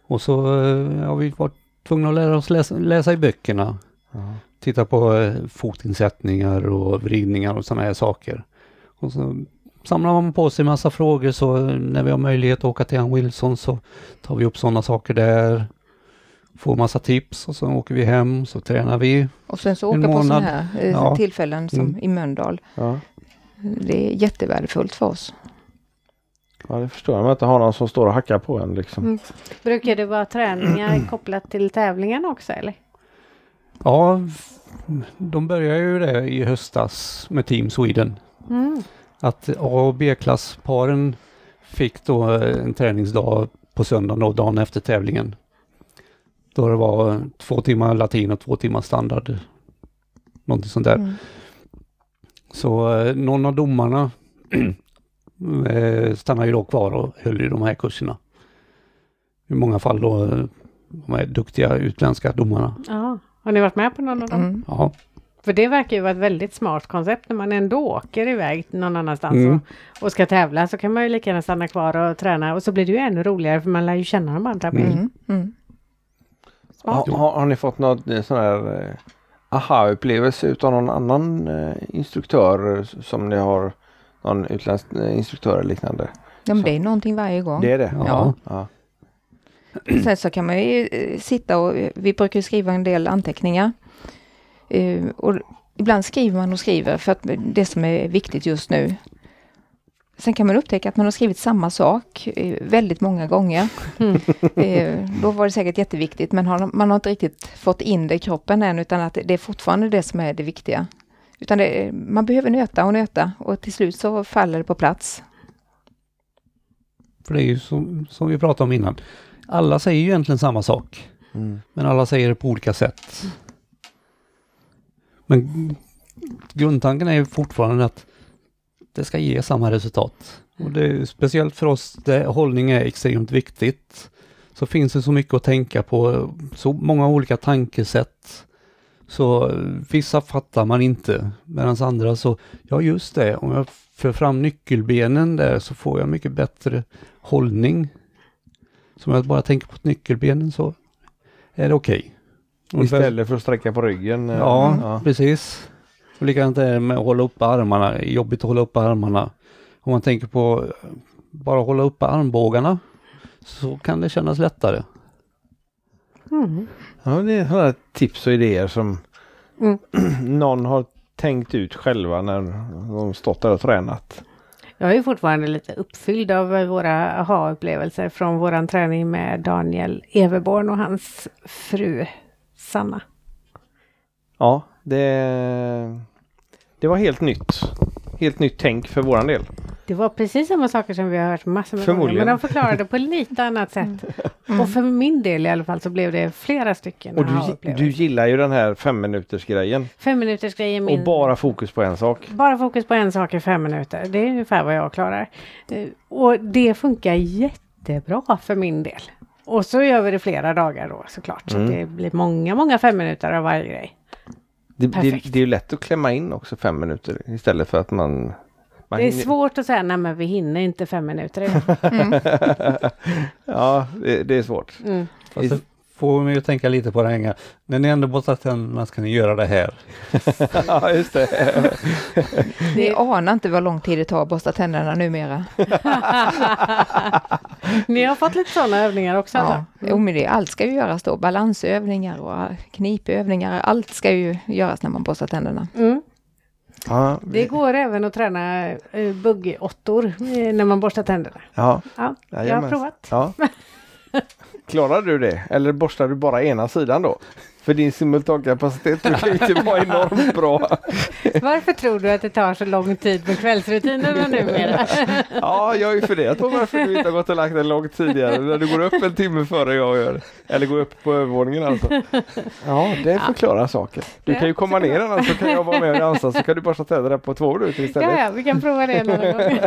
Och så eh, har vi varit tvungna att lära oss läsa, läsa i böckerna. Ja. Titta på eh, fotinsättningar och vridningar och sådana här saker. Och så samlar man på sig massa frågor så när vi har möjlighet att åka till Ann Wilson så tar vi upp sådana saker där. Får massa tips och så åker vi hem så tränar vi. Och sen så åka på sådana här eh, Ja. tillfällen som Mm. i Mölndal. Ja. Det är jättevärdefullt för oss. ja, det förstår jag. Man inte har någon som står och hackar på en liksom. Mm. Brukar det vara träningar kopplat till tävlingarna också eller? Ja, de börjar ju det i höstas med Team Sweden. Mm. Att A och B-klassparen fick då eh, en träningsdag på söndagen och dagen efter tävlingen. Då det var två timmar latin och två timmar standard. Någonting sånt där. Mm. Så eh, någon av domarna eh, stannade ju då kvar och höll i de här kurserna. I många fall då eh, de här duktiga utländska domarna. Ja. Har ni varit med på någon av dem? Mm. Ja, För det verkar ju vara ett väldigt smart koncept när man ändå åker iväg någon annanstans Mm. och, och ska tävla så kan man ju lika gärna stanna kvar och träna och så blir det ju ännu roligare för man lär ju känna de andra mer. Mm. Mm. Mm. Har, ni fått något eh, sån här eh, aha-upplevelse utav någon annan eh, instruktör som ni har någon utländsk eh, instruktör eller liknande? Ja, men det är någonting varje gång. Det är det? Ja. ja. Sen så kan man ju eh, sitta och, vi brukar skriva en del anteckningar. Eh, och ibland skriver man och skriver för att det som är viktigt just nu. Sen kan man upptäcka att man har skrivit samma sak eh, väldigt många gånger. Eh, då var det säkert jätteviktigt men har, man har inte riktigt fått in det i kroppen än utan att det är fortfarande det som är det viktiga. Utan det, man behöver nöta och nöta och till slut så faller det på plats. För det är ju som, som vi pratade om innan. Alla säger ju egentligen samma sak. Mm. Men alla säger det på olika sätt. Men grundtanken är ju fortfarande att det ska ge samma resultat. Och det är speciellt för oss där hållning är extremt viktigt. Så finns det så mycket att tänka på, så många olika tankesätt. Så vissa fattar man inte, medan andra så, ja just det, om jag för fram nyckelbenen där så får jag mycket bättre hållning. Så om jag bara tänker på nyckelbenen så är det okej. Okay. Istället för att sträcka på ryggen? eh, Ja, ja. precis. Och likadant är det med att hålla uppe armarna. Jobbigt att hålla uppe armarna. Om man tänker på bara hålla uppe armbågarna så kan det kännas lättare. Mm. Ja, det är sådana tips och idéer som Mm. någon har tänkt ut själva när de stått där och tränat. Jag är ju fortfarande lite uppfylld av våra aha-upplevelser från våran träning med Daniel Everborn och hans fru Sanna. Ja, det, det var helt nytt. Helt nytt tänk för våran del. Det var precis samma saker som vi har hört massor med gånger, men de förklarade på lite annat sätt. Och för min del i alla fall så blev det flera stycken Och du, du gillar ju den här fem minuters grejen. Fem minuters grej är min... Och bara fokus på en sak. Bara fokus på en sak i fem minuter. Det är ungefär vad jag klarar. Eh, Och det funkar jättebra för min del. Och så gör vi det flera dagar då såklart. Så Mm. det blir många, många fem minuter av varje grej. Det, det, det är ju lätt att klämma in också fem minuter istället för att man... man Det är hinner- svårt att säga, nej men vi hinner inte fem minuter. ja, det, det är svårt. Mm. Fast får mig att tänka lite på det här. När ni ändå borstar tänderna ska ni göra det här. ja, just det. Ni anar inte vad lång tid det tar att borsta tänderna numera. Ni har fått lite sådana övningar också? Ja, jo, men det, allt ska ju göras då. Balansövningar och knipövningar. Allt ska ju göras när man borstar tänderna. Mm. Ja, Det går även att träna uh, buggåttor eh, när man borstar tänderna. ja, Ja, jag har provat. ja. Klarar du det? Eller borstar du bara ena sidan då? För din simultankapacitet brukar ju inte vara enormt bra. Varför tror du att det tar så lång tid med kvällsrutinerna numera? Ja, jag är ju för det. Jag tror varför du inte har gått och lagt en långt tidigare. När du går upp en timme före jag gör. Eller går upp på övervåningen alltså. Ja, det förklarar saker. Du kan ju komma ner annars så kan jag vara med och dansa så kan du borsta tänderna på två minuter Ja, istället. ja, vi kan prova det någon gång.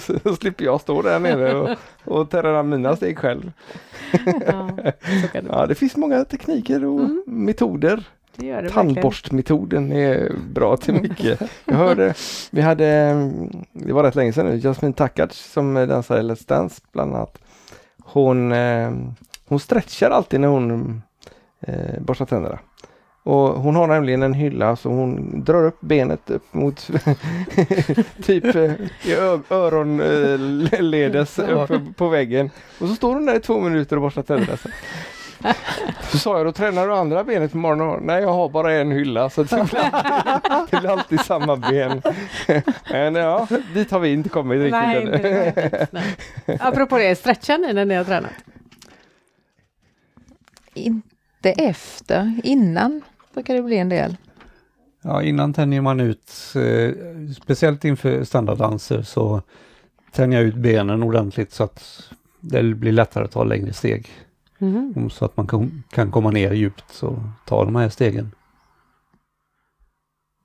Så slipper jag stå där nere och, och träna mina steg själv. Ja, så kan det, Ja, det finns många tekniker och metoder. det det. Tandborstmetoden är bra till mycket. Jag hörde, vi hade, mm, det var rätt länge sedan nu, Jasmine Takac som dansar i Let's Dance bland annat. Hon, eh, hon stretchar alltid när hon eh, borstar tänderna. Och hon har nämligen en hylla så hon drar upp benet upp mot typ eh, öronledes uppe på väggen. Och så står hon där i två minuter och borstar tänderna. Så. Sa jag, då tränar du andra benet på morgonen? Nej, jag har bara en hylla så det blir alltid, det blir alltid samma ben. Men ja, dit har vi inte kommit riktigt Nej, ännu. inte riktigt. Nej. Apropå det, stretchar ni när ni har tränat? Inte efter, innan brukar det bli en del. Ja, innan tänjer man ut, eh, speciellt inför standarddanser så tänjer jag ut benen ordentligt så att det blir lättare att ta längre steg. Mhm. Så att man kan, kan komma ner djupt och ta de här stegen.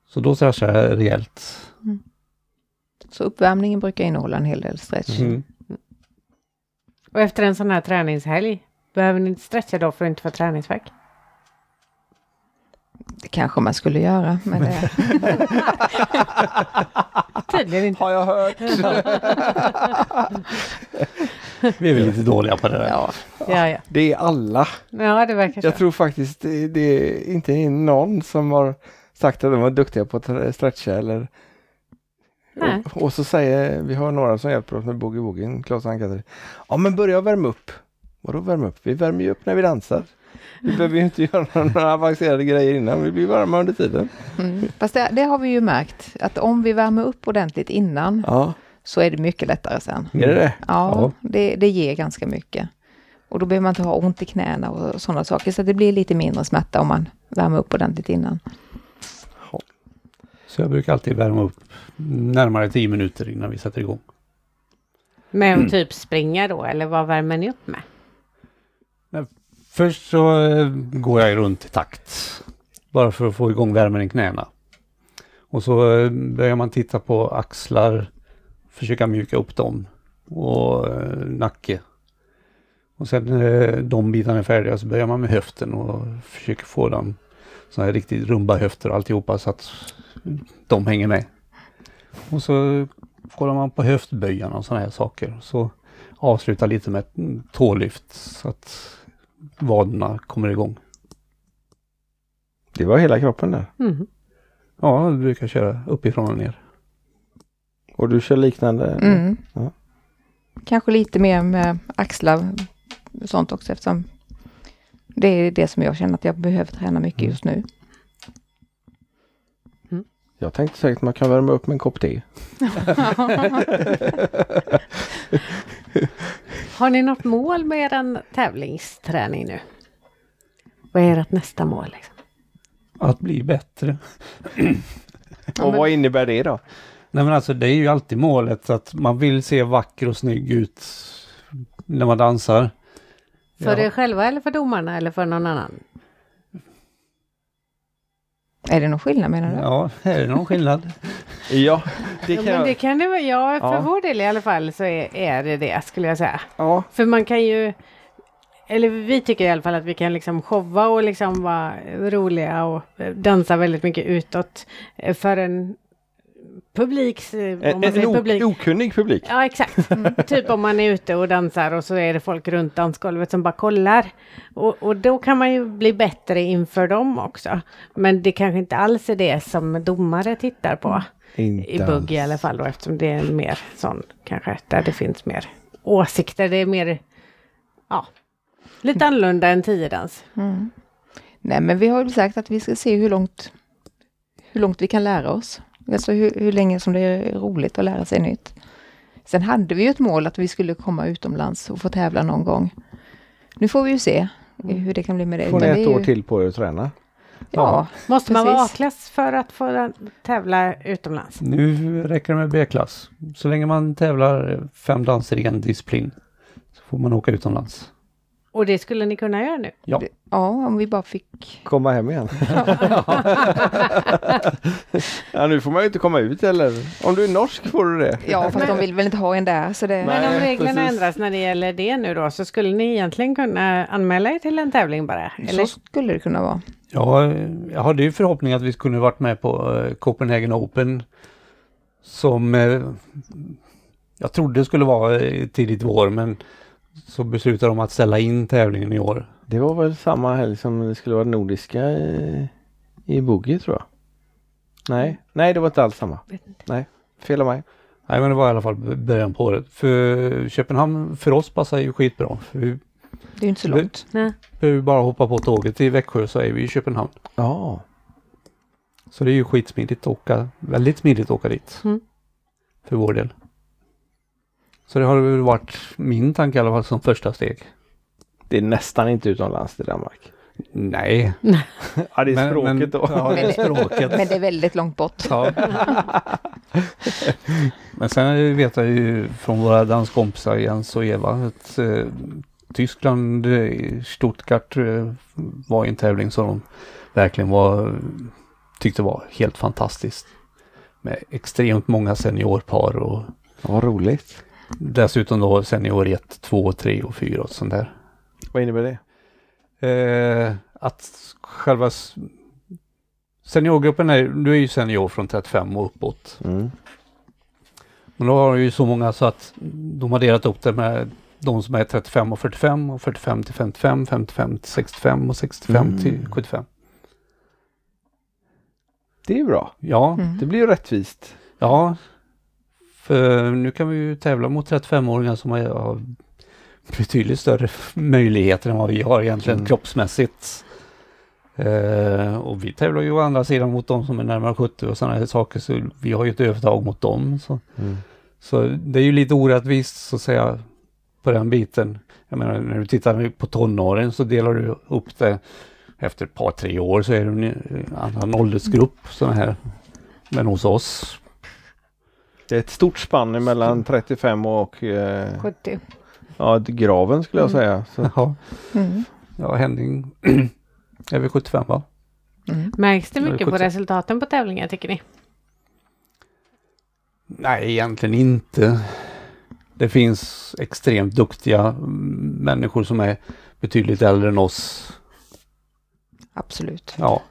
Så då stretchar jag rejält. Så uppvärmningen brukar innehålla en hel del stretch. Mm. Och efter en sån här träningshelg, behöver ni inte stretcha då för att inte få träningsvärk? Det kanske man skulle göra. Men det, Tydligen inte. Har jag hört. Vi är väl lite dåliga på det där. Ja, Ja, ja. Det är alla. ja det verkar så. Jag tror faktiskt det, det är inte är någon som har sagt att de var duktiga på att stretcha eller Nej. och, och så säger vi har några som hjälper oss med boogie woogien, Claes och Ann-Katrin. Ja men börja värma upp. Vadå värma upp? Vi värmer ju upp när vi dansar. Vi behöver ju inte göra några avancerade grejer innan, vi blir varma under tiden. mm. fast det, det har vi ju märkt att om vi värmer upp ordentligt innan Ja, så är det mycket lättare sen. är det det? Ja, Ja. Det, det ger ganska mycket. Och då behöver man inte ha ont i knäna och sådana saker. Så det blir lite mindre smärta om man värmer upp ordentligt innan. Så jag brukar alltid värma upp närmare 10 minuter innan vi sätter igång. Med att typ springa då, eller vad värmer ni upp med? Först så eh, går jag runt i takt. Bara för att få igång värmen i knäna. Och så eh, börjar man titta på axlar. Försöka mjuka upp dem. Och eh, nacke. Och sen när de bitarna är färdiga så börjar man med höften och försöker få dem så här riktigt rumba höfter och alltihopa så att de hänger med. Och så kollar man på höftböjarna och sådana här saker. Så avsluta lite med ett mm, tålyft så att vaderna kommer igång. Det var hela kroppen där. Mhm. Ja, jag brukar köra uppifrån och ner. Och du kör liknande? Mm. Ja. Kanske lite mer med axlar och sånt också eftersom det är det som jag känner att jag behöver träna mycket just nu. Jag tänkte säkert att man kan värma upp med en kopp te. Har ni något mål med er tävlingsträning nu? Vad är ert nästa mål? Liksom? Att bli bättre. Och vad innebär det då? Nej men alltså det är ju alltid målet att man vill se vacker och snygg ut när man dansar. För Ja. er själva eller för domarna eller för någon annan? Är det någon skillnad menar du? Ja, är det någon skillnad? Ja, det Ja, kan men det kan det vara, ja för Ja. vår del i alla fall så är, är det det skulle jag säga. Ja, För man kan ju, eller vi tycker i alla fall att vi kan liksom showa och liksom vara roliga och dansa väldigt mycket utåt eh, för en publik. eh, om en, man en, publik. ok- okunnig publik. Ja exakt. typ om man är ute och dansar och så är det folk runt dansgolvet som bara kollar. Och, och då kan man ju bli bättre inför dem också. Men det kanske inte alls är det som domare tittar på. Inte I bugg i alla fall då eftersom det är mer sån kanske där det finns mer åsikter. Det är mer, ja, lite annorlunda än tiodans. Mm. Nej men vi har ju sagt att vi ska se hur långt, hur långt vi kan lära oss. Alltså hur, hur länge som det är roligt att lära sig nytt. Sen hade vi ju ett mål att vi skulle komma utomlands och få tävla någon gång. Nu får vi ju se hur det kan bli med det. Får ni ett är år ju- till på er att träna? Ja, Måste man vara. A-klass för att få tävla utomlands? Nu räcker det med B-klass. Så länge man tävlar fem danser i en disciplin så får man åka utomlands. Och det skulle ni kunna göra nu? Ja, ja om vi bara fick... Komma hem igen? ja, nu får man ju inte komma ut eller? Om du är norsk får du det. Ja, fast de vill väl inte ha en där så det... Men om reglerna precis. ändras när det gäller det nu då så skulle ni egentligen kunna anmäla er till en tävling bara? Eller? Så skulle det kunna vara. Ja, jag hade ju förhoppning att vi skulle varit med på eh, Copenhagen Open. Som eh, jag trodde skulle vara eh, tidigt vår men så beslutade de att ställa in tävlingen i år. Det var väl samma helg som det skulle vara nordiska i, i boogie tror jag. Nej, nej det var inte alls samma. Vet inte. Nej, fel av mig. Nej men det var i alla fall början på året. För Köpenhamn för oss passar ju skitbra. För vi Det är ju inte så långt. Nej. behöver bara hoppa på tåget till Växjö så är vi i Köpenhamn. Ja, Så det är ju skitsmidigt att åka, väldigt smidigt att åka dit. Mm. För vår del. Så det har väl varit min tanke i alla fall som första steg. det är nästan inte utomlands i Danmark. Nej. Ja, det är språket då. Ja, det är språket. Men det är väldigt långt bort. Ja. Men sen vet jag ju från våra danskompisar Jens och Eva att eh, Tyskland, eh, Stuttgart eh, var en tävling som de verkligen var, tyckte var helt fantastiskt. Med extremt många seniorpar och Vad roligt. Dessutom då senior 1, 2, 3 och 4 och sånt där. Vad innebär det? Eh, att själva seniorgruppen är, du är ju senior från 35 och uppåt. Mm. Men då har du ju så många så att de har delat upp det med de som är 35 och 45 och 45 till 55, 55 till 65 och 65 Mm. till 75. Det är bra. Ja, Mm. Det blir ju rättvist. ja. För nu kan vi ju tävla mot 35-åringar som har- betydligt större möjligheter än vad vi har egentligen Mm. kroppsmässigt. Eh, och vi tävlar ju å andra sidan mot de som är närmare 70 och sådana här saker så vi har ju ett övertag mot dem. Så. Så det är ju lite orättvist så att säga på den biten. Jag menar när du tittar på tonåren så delar du upp det efter ett par tre år så är det en annan åldersgrupp sådana här. Men hos oss, Det är ett stort spann mellan 35 och eh, 70. ja, graven skulle jag Mm. säga. Så, ja, Mm. ja Henning är vi 75 va? Mm. Märks det mycket på 70. resultaten på tävlingar tycker ni? Nej, egentligen inte. Det finns extremt duktiga människor som är betydligt äldre än oss. Absolut. Ja,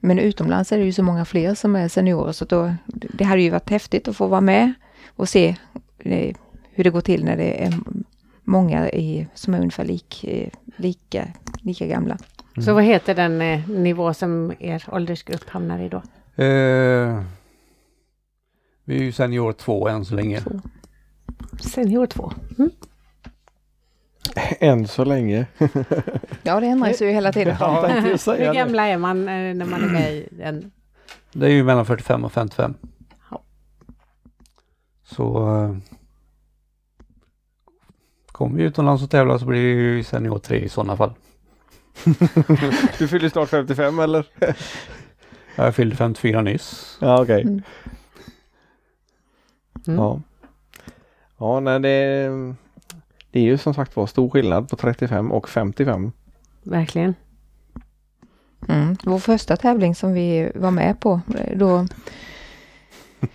Men utomlands är det ju så många fler som är seniorer så då, det hade ju varit häftigt att få vara med och se eh, hur det går till när det är många i, som är ungefär lik, eh, lika, lika gamla. Så vad heter den eh, nivå som er åldersgrupp hamnar i då? Eh, vi är ju senior två än så länge. Senior 2. än så länge. Ja, det ändras ju hela tiden. Ja, Hur det. gamla är man eh, när man är med i den? Det är ju mellan 45 och 55. Ja. Så eh, kommer vi utomlands och tävlar så blir det ju senior 3 i sådana fall. Du fyller snart 55 eller? Jag fyllde 54 nyss. Ja, okej. Mm. Mm. Ja. Ja, nej det, det är ju som sagt var stor skillnad på 35 och 55. Verkligen. Mm. Vår första tävling som vi var med på, då,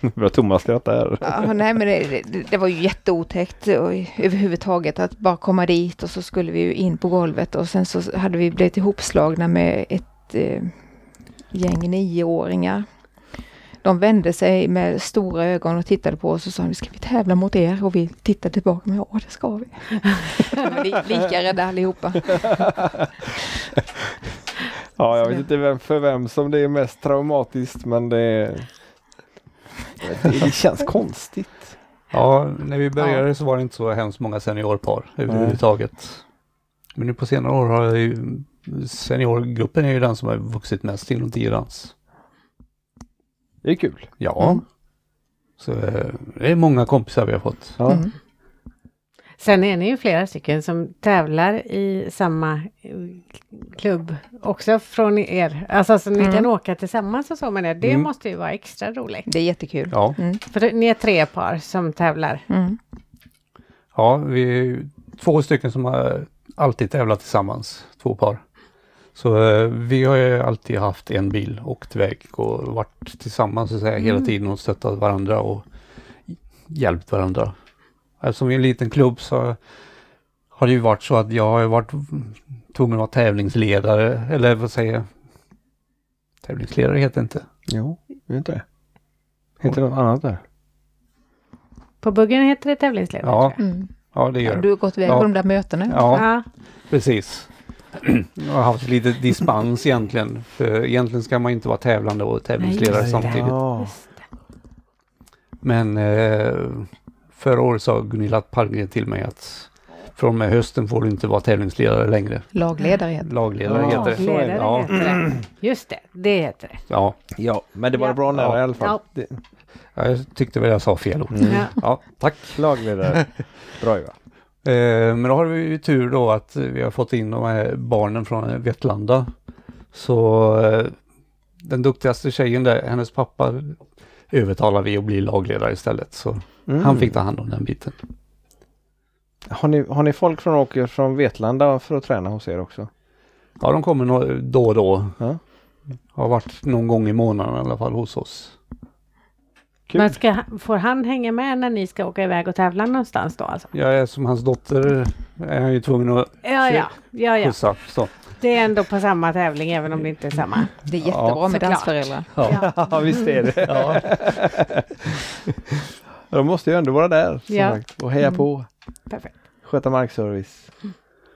Vad Thomas skrattar ja, nej men det, det, det var ju jätteotäckt och överhuvudtaget att bara komma dit och så skulle vi ju in på golvet och sen så hade vi blivit ihopslagna med ett eh, gäng nioåringar. De vände sig med stora ögon och tittade på oss och sa, ska vi tävla mot er? Och vi tittade tillbaka, ja det ska vi. Li, lika rädda allihopa. Ja, jag vet inte vem, för vem som det är mest traumatiskt men det, det, det känns konstigt. Ja, när vi började så var det inte så hemskt många seniorpar överhuvudtaget. Men nu på senare år har ju seniorgruppen är ju den som har vuxit mest inom tiodans. Det är kul. Ja. Mm. Så eh, det är många kompisar vi har fått. Ja. Mm. Sen är ni ju flera stycken som tävlar i samma eh, klubb också från er. Alltså så ni Mm. kan åka tillsammans och så med det. Det Mm. måste ju vara extra roligt. Det är jättekul. Ja, Mm. För ni är tre par som tävlar. Mm. ja vi är ju två stycken som har alltid tävlat tillsammans, två par. Så eh, vi har ju alltid haft en bil, åkt iväg och varit tillsammans så att säga, hela Mm. tiden och stöttat varandra och hjälpt varandra. Eftersom vi är en liten klubb så har det ju varit så att jag har varit tvungen att vara tävlingsledare, eller vad säger jag? Tävlingsledare heter det inte. Jo, det är inte det. Heter det något annat där? På buggen heter det tävlingsledare. Ja. Mm. Ja, det gör Ja, det. du har gått iväg Ja. på de där mötena. Ja, Ja. precis. Jag har haft lite dispens egentligen. För egentligen ska man inte vara tävlande och tävlingsledare Nej, samtidigt. Ja. Men eh, förra året sa Gunilla Palmgren till mig att från och med hösten får du inte vara tävlingsledare längre. Lagledare heter det. Lagledare Ja, heter det. så är det. Ledare Ja. heter det. Just det, det heter det. Ja, ja, men det var Ja. bra nära Ja. i alla fall. Ja. Det, jag tyckte väl jag sa fel ord. mm. Ja. Ja, tack. Lagledare. Bra Eva. Eh, men då har vi ju tur då att vi har fått in de här barnen från Vetlanda. Så eh, den duktigaste tjejen där, hennes pappa övertalar vi att bli lagledare istället. Så Mm. han fick ta hand om den biten. Har ni, har ni folk från åker från Vetlanda för att träna hos er också? Ja, de kommer då och då. Ja. Har varit någon gång i månaden i alla fall hos oss. Kul. Men ska, får han hänga med när ni ska åka iväg och tävla någonstans då alltså? Jag är som hans dotter är han ju tvungen att Ja, ja, ja, ja. skjutsa. Så. Det är ändå på samma tävling även om det inte är samma. Det är jättebra med såklart. dansföräldrar. Ja. Ja, visst är det. Ja. De måste ju ändå vara där som Ja. sagt, och heja Mm. på. Perfekt. Sköta markservice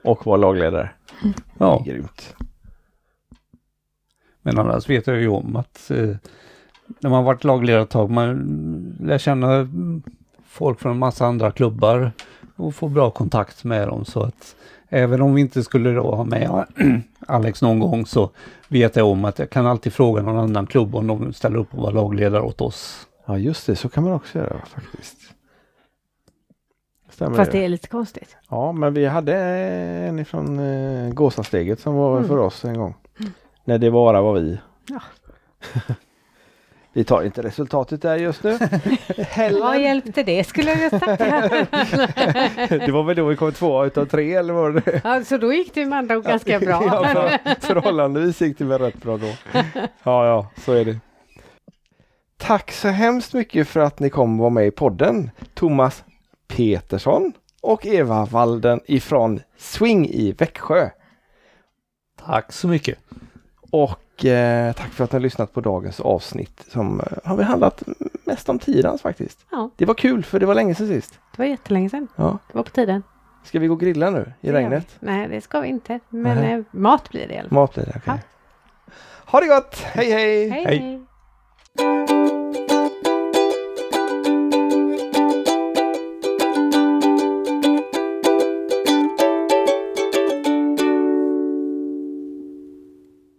och vara lagledare. Ja, Grymt. men annars vet jag ju om att eh, när man varit lagledare ett tag, man lär känna mm, folk från en massa andra klubbar och få bra kontakt med dem så att även om vi inte skulle då ha med Alex någon gång så vet jag om att jag kan alltid fråga någon annan klubb om de ställer upp och vara lagledare åt oss. Ja just det, så kan man också göra faktiskt. Stämmer Fast det. det är lite konstigt. Ja men vi hade en ifrån eh, Gåsasteget som var Mm. för oss en gång. När det bara var vi. Ja. vi tar inte resultatet där just nu. Vad hjälpte det skulle jag säga. det var väl då vi kom två utav tre eller var det? ja, så då gick det med andra ord ganska bra. ja, för, förhållandevis gick det väl rätt bra då. Ja, ja, så är det. Tack så hemskt mycket för att ni kom och var med i podden. Thomas Petersson och Eva Walden ifrån Swing i Växjö. Tack så mycket! Och eh, tack för att ni har lyssnat på dagens avsnitt som eh, har vi handlat mest om Tirans faktiskt. Ja. Det var kul för det var länge sedan sist. Det var jättelänge sedan. Ja. Det var på tiden. Ska vi gå och grilla nu i Det regnet? Nej, det ska vi inte. Men Nej. eh, mat blir det i alla fall. Mat blir det, okej. Ja. Ha det gott! Hej hej! Hej, Hej. hej.